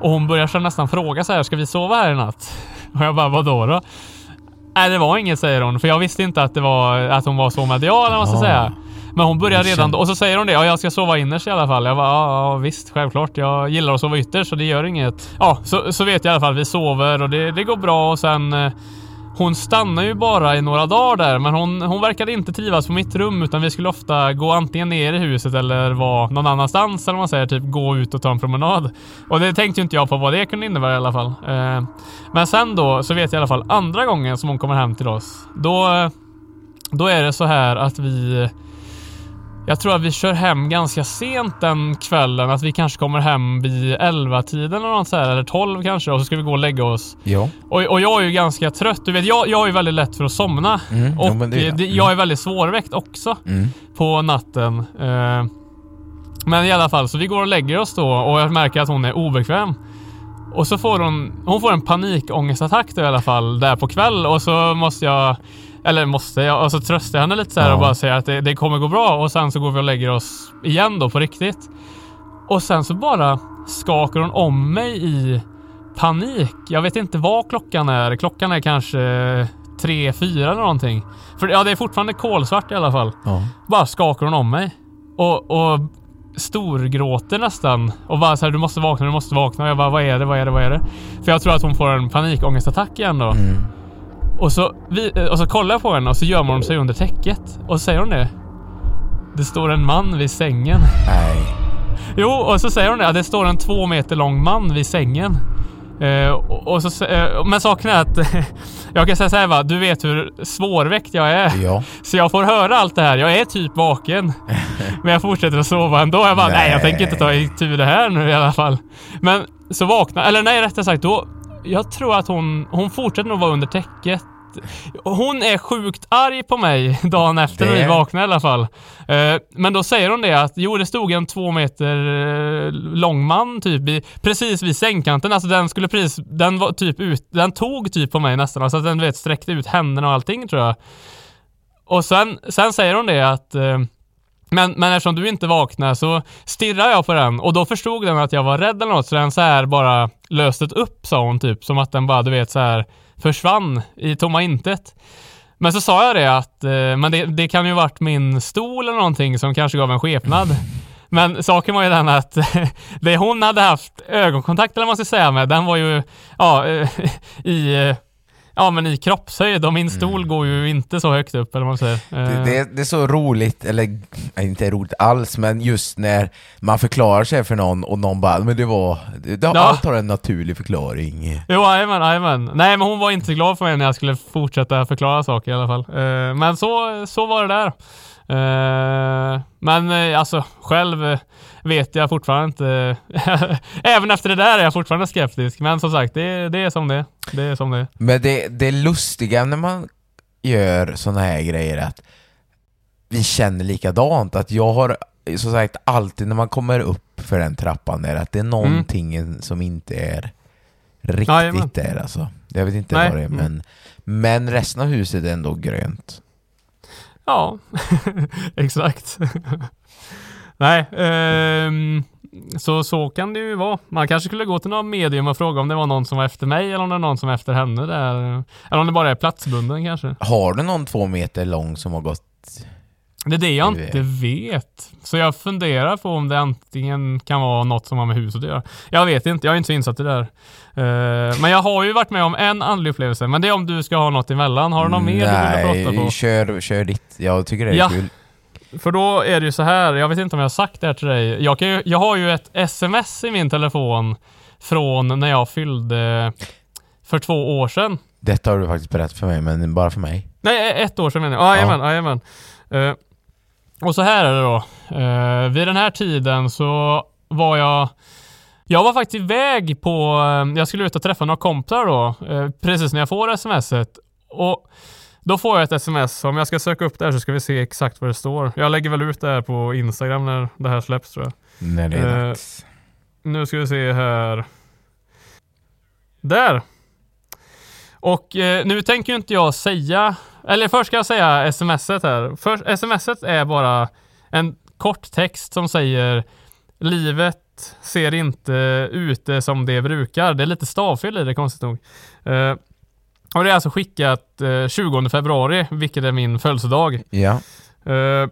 Och hon börjar så nästan fråga så här, ska vi sova här i natt? Och jag bara, vadå då? Nej det var inget säger hon, för jag visste inte att det var, att hon var så medial eller vad man ska säga. Men hon börjar redan då, och så säger hon det, ja jag ska sova innerst i alla fall. Jag bara, ja, ja visst, självklart. Jag gillar att sova ytterst så det gör inget. Ja, så, så vet jag i alla fall, vi sover och det, det går bra och sen eh, hon stannar ju bara i några dagar där, men hon, hon verkade inte trivas på mitt rum utan vi skulle ofta gå antingen ner i huset eller vara någon annanstans eller vad man säger, typ gå ut och ta en promenad. Och det tänkte ju inte jag på vad det kunde innebära i alla fall. Eh, men sen då så vet jag i alla fall andra gången som hon kommer hem till oss. Då, då är det så här att vi jag tror att vi kör hem ganska sent den kvällen. Att vi kanske kommer hem vid 11-tiden eller något så här, eller 12 kanske. Och så ska vi gå och lägga oss. Ja. Och, och jag är ju ganska trött. Du vet, jag, jag är ju väldigt lätt för att somna. Mm, och jo, det det, jag. det, jag är väldigt svårväckt också Mm. på natten. Eh, men i alla fall, så vi går och lägger oss då och jag märker att hon är obekväm. Och så får hon, hon får en panikångestattack då i alla fall där på kväll och så måste jag, eller måste jag, och så tröstar jag henne lite så här Ja. och bara säger att det, det kommer gå bra och sen så går vi och lägger oss igen då på riktigt. Och sen så bara skakar hon om mig i panik. Jag vet inte vad klockan är. Klockan är kanske tre, fyra eller någonting. För ja, det är fortfarande kolsvart i alla fall. Ja. Bara skakar hon om mig. Och, och storgråter nästan. Och bara så här, du måste vakna, du måste vakna. Och jag bara, vad är det, vad är det, vad är det? För jag tror att hon får en panikångestattack igen då. Mm. Och så, vi, eh, och så kollar jag på henne och så gömmer hon sig under täcket. Och så säger hon det. Det står en man vid sängen. Nej. Jo, och så säger hon det. Ja, det står en två meter lång man vid sängen. Eh, och, och så, eh, men saken är att jag kan säga såhär va, du vet hur svårväckt jag är. Ja. Så jag får höra allt det här. Jag är typ vaken. men jag fortsätter att sova ändå. Jag bara, nej, nej jag tänker inte ta itu det här nu i alla fall. Men så vaknar, eller nej rättare sagt då, jag tror att hon, hon fortsätter nog vara under täcket. Hon är sjukt arg på mig dagen efter när vi Det- vaknade i alla fall. Eh, Men då säger hon det att jo, det stod en två meter eh, lång man typ i, precis vid sängkanten. Alltså den skulle precis, den var typ ut, den tog typ på mig nästan. Alltså den du vet sträckte ut händerna och allting tror jag. Och sen, sen säger hon det att eh, men, men eftersom du inte vaknade så stirrade jag på den och då förstod den att jag var rädd eller något så den så här bara löstet upp sa hon typ. Som att den bara du vet så här försvann i tomma intet. Men så sa jag det att eh, men det, det kan ju varit min stol eller någonting som kanske gav en skepnad. Men saken var ju den att det hon hade haft ögonkontakt eller vad man ska säga med, den var ju ja, i, eh, ja, men i kroppshöjd och min stol går ju inte så högt upp eller vad man säger. Det, Eh, det, det är så roligt, eller inte roligt alls, men just när man förklarar sig för någon och någon bara men det var, det, det, Ja. allt har en naturlig förklaring. Jo, jajamän, jajamän. Nej, men hon var inte glad för mig när jag skulle fortsätta förklara saker i alla fall. Eh, men så, så var det där. Eh, men eh, alltså, själv eh, vet jag fortfarande inte. Även efter det där är jag fortfarande skeptisk. Men som sagt, det, det är som det. Det är som det. Men det, det lustiga när man gör såna här grejer är att vi känner likadant, att jag har som sagt alltid när man kommer upp för den trappan där att det är någonting som inte är riktigt Jajamän. där alltså. Jag vet inte Nej. vad det är Mm. men, men resten av huset är ändå grönt. Ja, exakt. Nej, ehm, så, så kan det ju vara. Man kanske skulle gå till någon medium och fråga om det var någon som var efter mig eller om det är någon som är efter henne där. Eller om det bara är platsbunden kanske. Har du någon två meter lång som har gått Det är det jag Du inte vet. Så jag funderar på om det antingen kan vara något som har med huset att göra. Jag vet inte, jag är inte så insatt i det där. Eh, men jag har ju varit med om en andlig upplevelse. Men det är om du ska ha något emellan. Har du något mer du vill prata på? Nej, kör, kör ditt. Jag tycker det är Ja. kul. För då är det ju så här, jag vet inte om jag har sagt det här till dig. Jag, ju, jag har ju ett sms i min telefon från när jag fyllde för två år sedan. Detta har du faktiskt berättat för mig, men bara för mig. Nej, ett år sedan menar jag. Jajamän, jajamän. Eh, och så här är det då. Uh, vid den här tiden så var jag jag var faktiskt iväg på, eh, jag skulle ut och träffa några kompisar då, eh, precis när jag får smset. Och då får jag ett sms, om jag ska söka upp det här så ska vi se exakt vad det står. Jag lägger väl ut det här på Instagram när det här släpps tror jag. När det är Eh, dags. Nu ska vi se här. Där! Och eh, nu tänker ju inte jag säga, eller först ska jag säga smset här. För, smset är bara en kort text som säger Livet ser inte ute som det brukar. Det är lite stavfel i det konstigt nog. Eh, och det är alltså skickat eh, 20 februari, vilket är min födelsedag. Ja. Eh,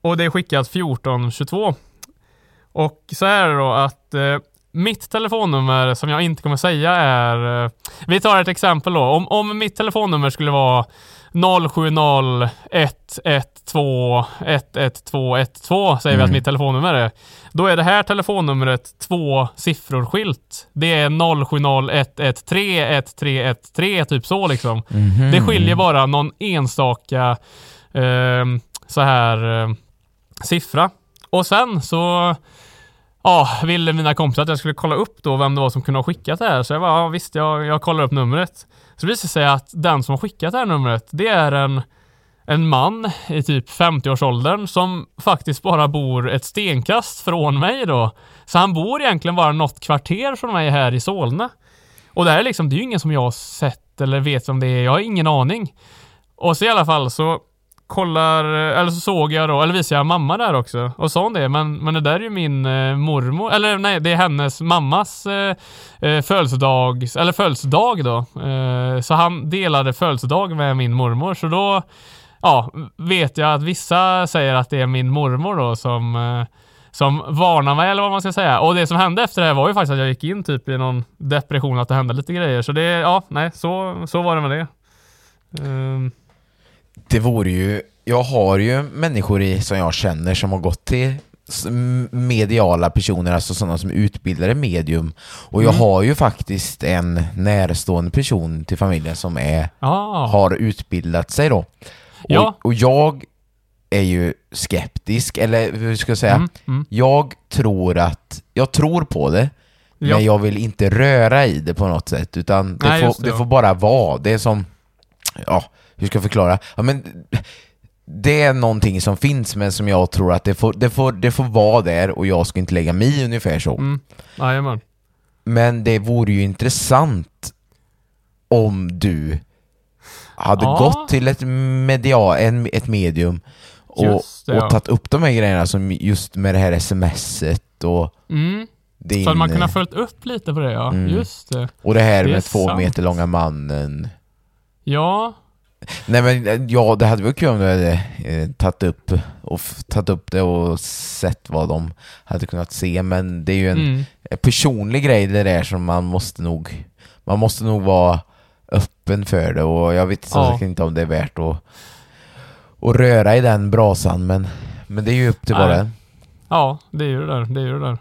och det är skickat 1422. Och så är det då att mitt telefonnummer som jag inte kommer säga är... Vi tar ett exempel då. Om, om mitt telefonnummer skulle vara 070-112-11212 säger vi att Mm. mitt telefonnummer är. Då är det här telefonnumret två siffror skilt. Det är 070-113-1313 typ så liksom. Mhm. Det skiljer bara någon enstaka ehm, så här eh, siffra. Och sen så ja, ville mina kompisar att jag skulle kolla upp då vem det var som kunde ha skickat det här. Så jag bara, ja, visst, jag, jag kollar upp numret. Så det visar sig att den som har skickat det här numret, det är en, en man i typ 50-årsåldern som faktiskt bara bor ett stenkast från mig då. Så han bor egentligen bara något kvarter från mig här i Solna. Och det här är liksom, det är ju ingen som jag har sett eller vet om det är. Jag har ingen aning. Och så i alla fall så kollar, eller så såg jag då, eller visade jag mamma där också. Och sa hon det, men, men det där är ju min eh, mormor, eller nej, det är hennes mammas eh, eh, födelsedag, eller födelsedag då. Eh, så han delade födelsedag med min mormor, så då ja, vet jag att vissa säger att det är min mormor då som eh, som varnar mig eller vad man ska säga. Och det som hände efter det här var ju faktiskt att jag gick in typ i någon depression att det hände lite grejer. Så det, ja, nej, så, så var det med det. Um. Det vore ju, jag har ju människor i, som jag känner som har gått till mediala personer, alltså sådana som utbildade medium. Och jag Mm. har ju faktiskt en närstående person till familjen som är, ah, har utbildat sig då. Ja. Och, och jag är ju skeptisk, eller hur ska jag säga? Mm, mm. Jag tror att, jag tror på det, Ja. men jag vill inte röra i det på något sätt, utan det, Nej, får, det, det ja. får bara vara. Det är som, ja, hur ska jag förklara? Ja, men det är någonting som finns, men som jag tror att det får, det får, det får vara där och jag ska inte lägga mig i ungefär så. Mm. Jajamän. Men det vore ju intressant om du hade Ja. gått till ett, media, en, ett medium och, Just det, ja. och tagit upp de här grejerna som just med det här smset och Mm. din, Så hade man kunnat följt upp lite på det ja. Mm. Just det. och det här Det med två sant. meter långa mannen. Ja. Nej men eh, ja, det hade varit kul om du hade eh, tagit upp, och tagit upp det och sett vad de hade kunnat se, men det är ju en Mm. en personlig grej det där som man måste nog man måste nog vara öppen för det och jag vet Ja. inte om det är värt att, att röra i den brasan men, men det är ju upp till var Nej. det Ja, det är ju det där. Det är ju det där.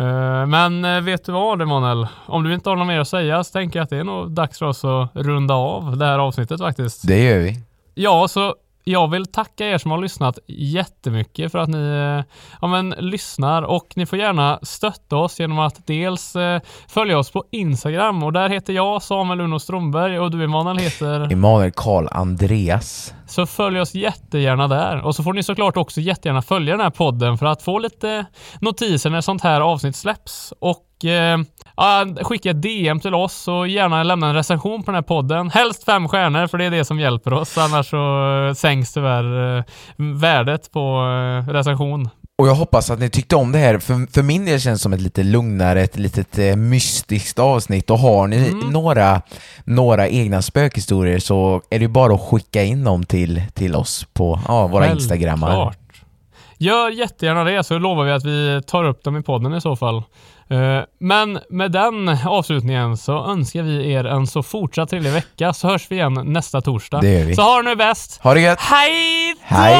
Eh, Men eh, vet du vad Emanuel? Om du inte har något mer att säga så tänker jag att det är nog dags för oss att runda av det här avsnittet faktiskt. Det gör vi. Ja, så jag vill tacka er som har lyssnat jättemycket för att ni eh, ja, men, lyssnar och ni får gärna stötta oss genom att dels eh, följa oss på Instagram och där heter jag Samuel Uno Strömberg och du Emanuel heter Emanuel Karl Andreas. så följ oss jättegärna där. Och så får ni såklart också jättegärna följa den här podden för att få lite notiser när sånt här avsnitt släpps. Och eh, ja, skicka DM till oss och gärna lämna en recension på den här podden. Helst fem stjärnor för det är det som hjälper oss. Annars så eh, sänks tyvärr eh, värdet på eh, recension. Och jag hoppas att ni tyckte om det här. För, för min del känns det som ett lite lugnare, ett litet eh, mystiskt avsnitt. Och har ni Mm. några, några egna spökhistorier så är det ju bara att skicka in dem till, till oss på ja, våra instagrammar. Självklart. Gör jättegärna det så lovar vi att vi tar upp dem i podden i så fall. Eh, Men med den avslutningen så önskar vi er en så fortsatt trevlig vecka så hörs vi igen nästa torsdag. Det gör vi. Så ha det nu bäst. Ha det gött! Hej då! Hej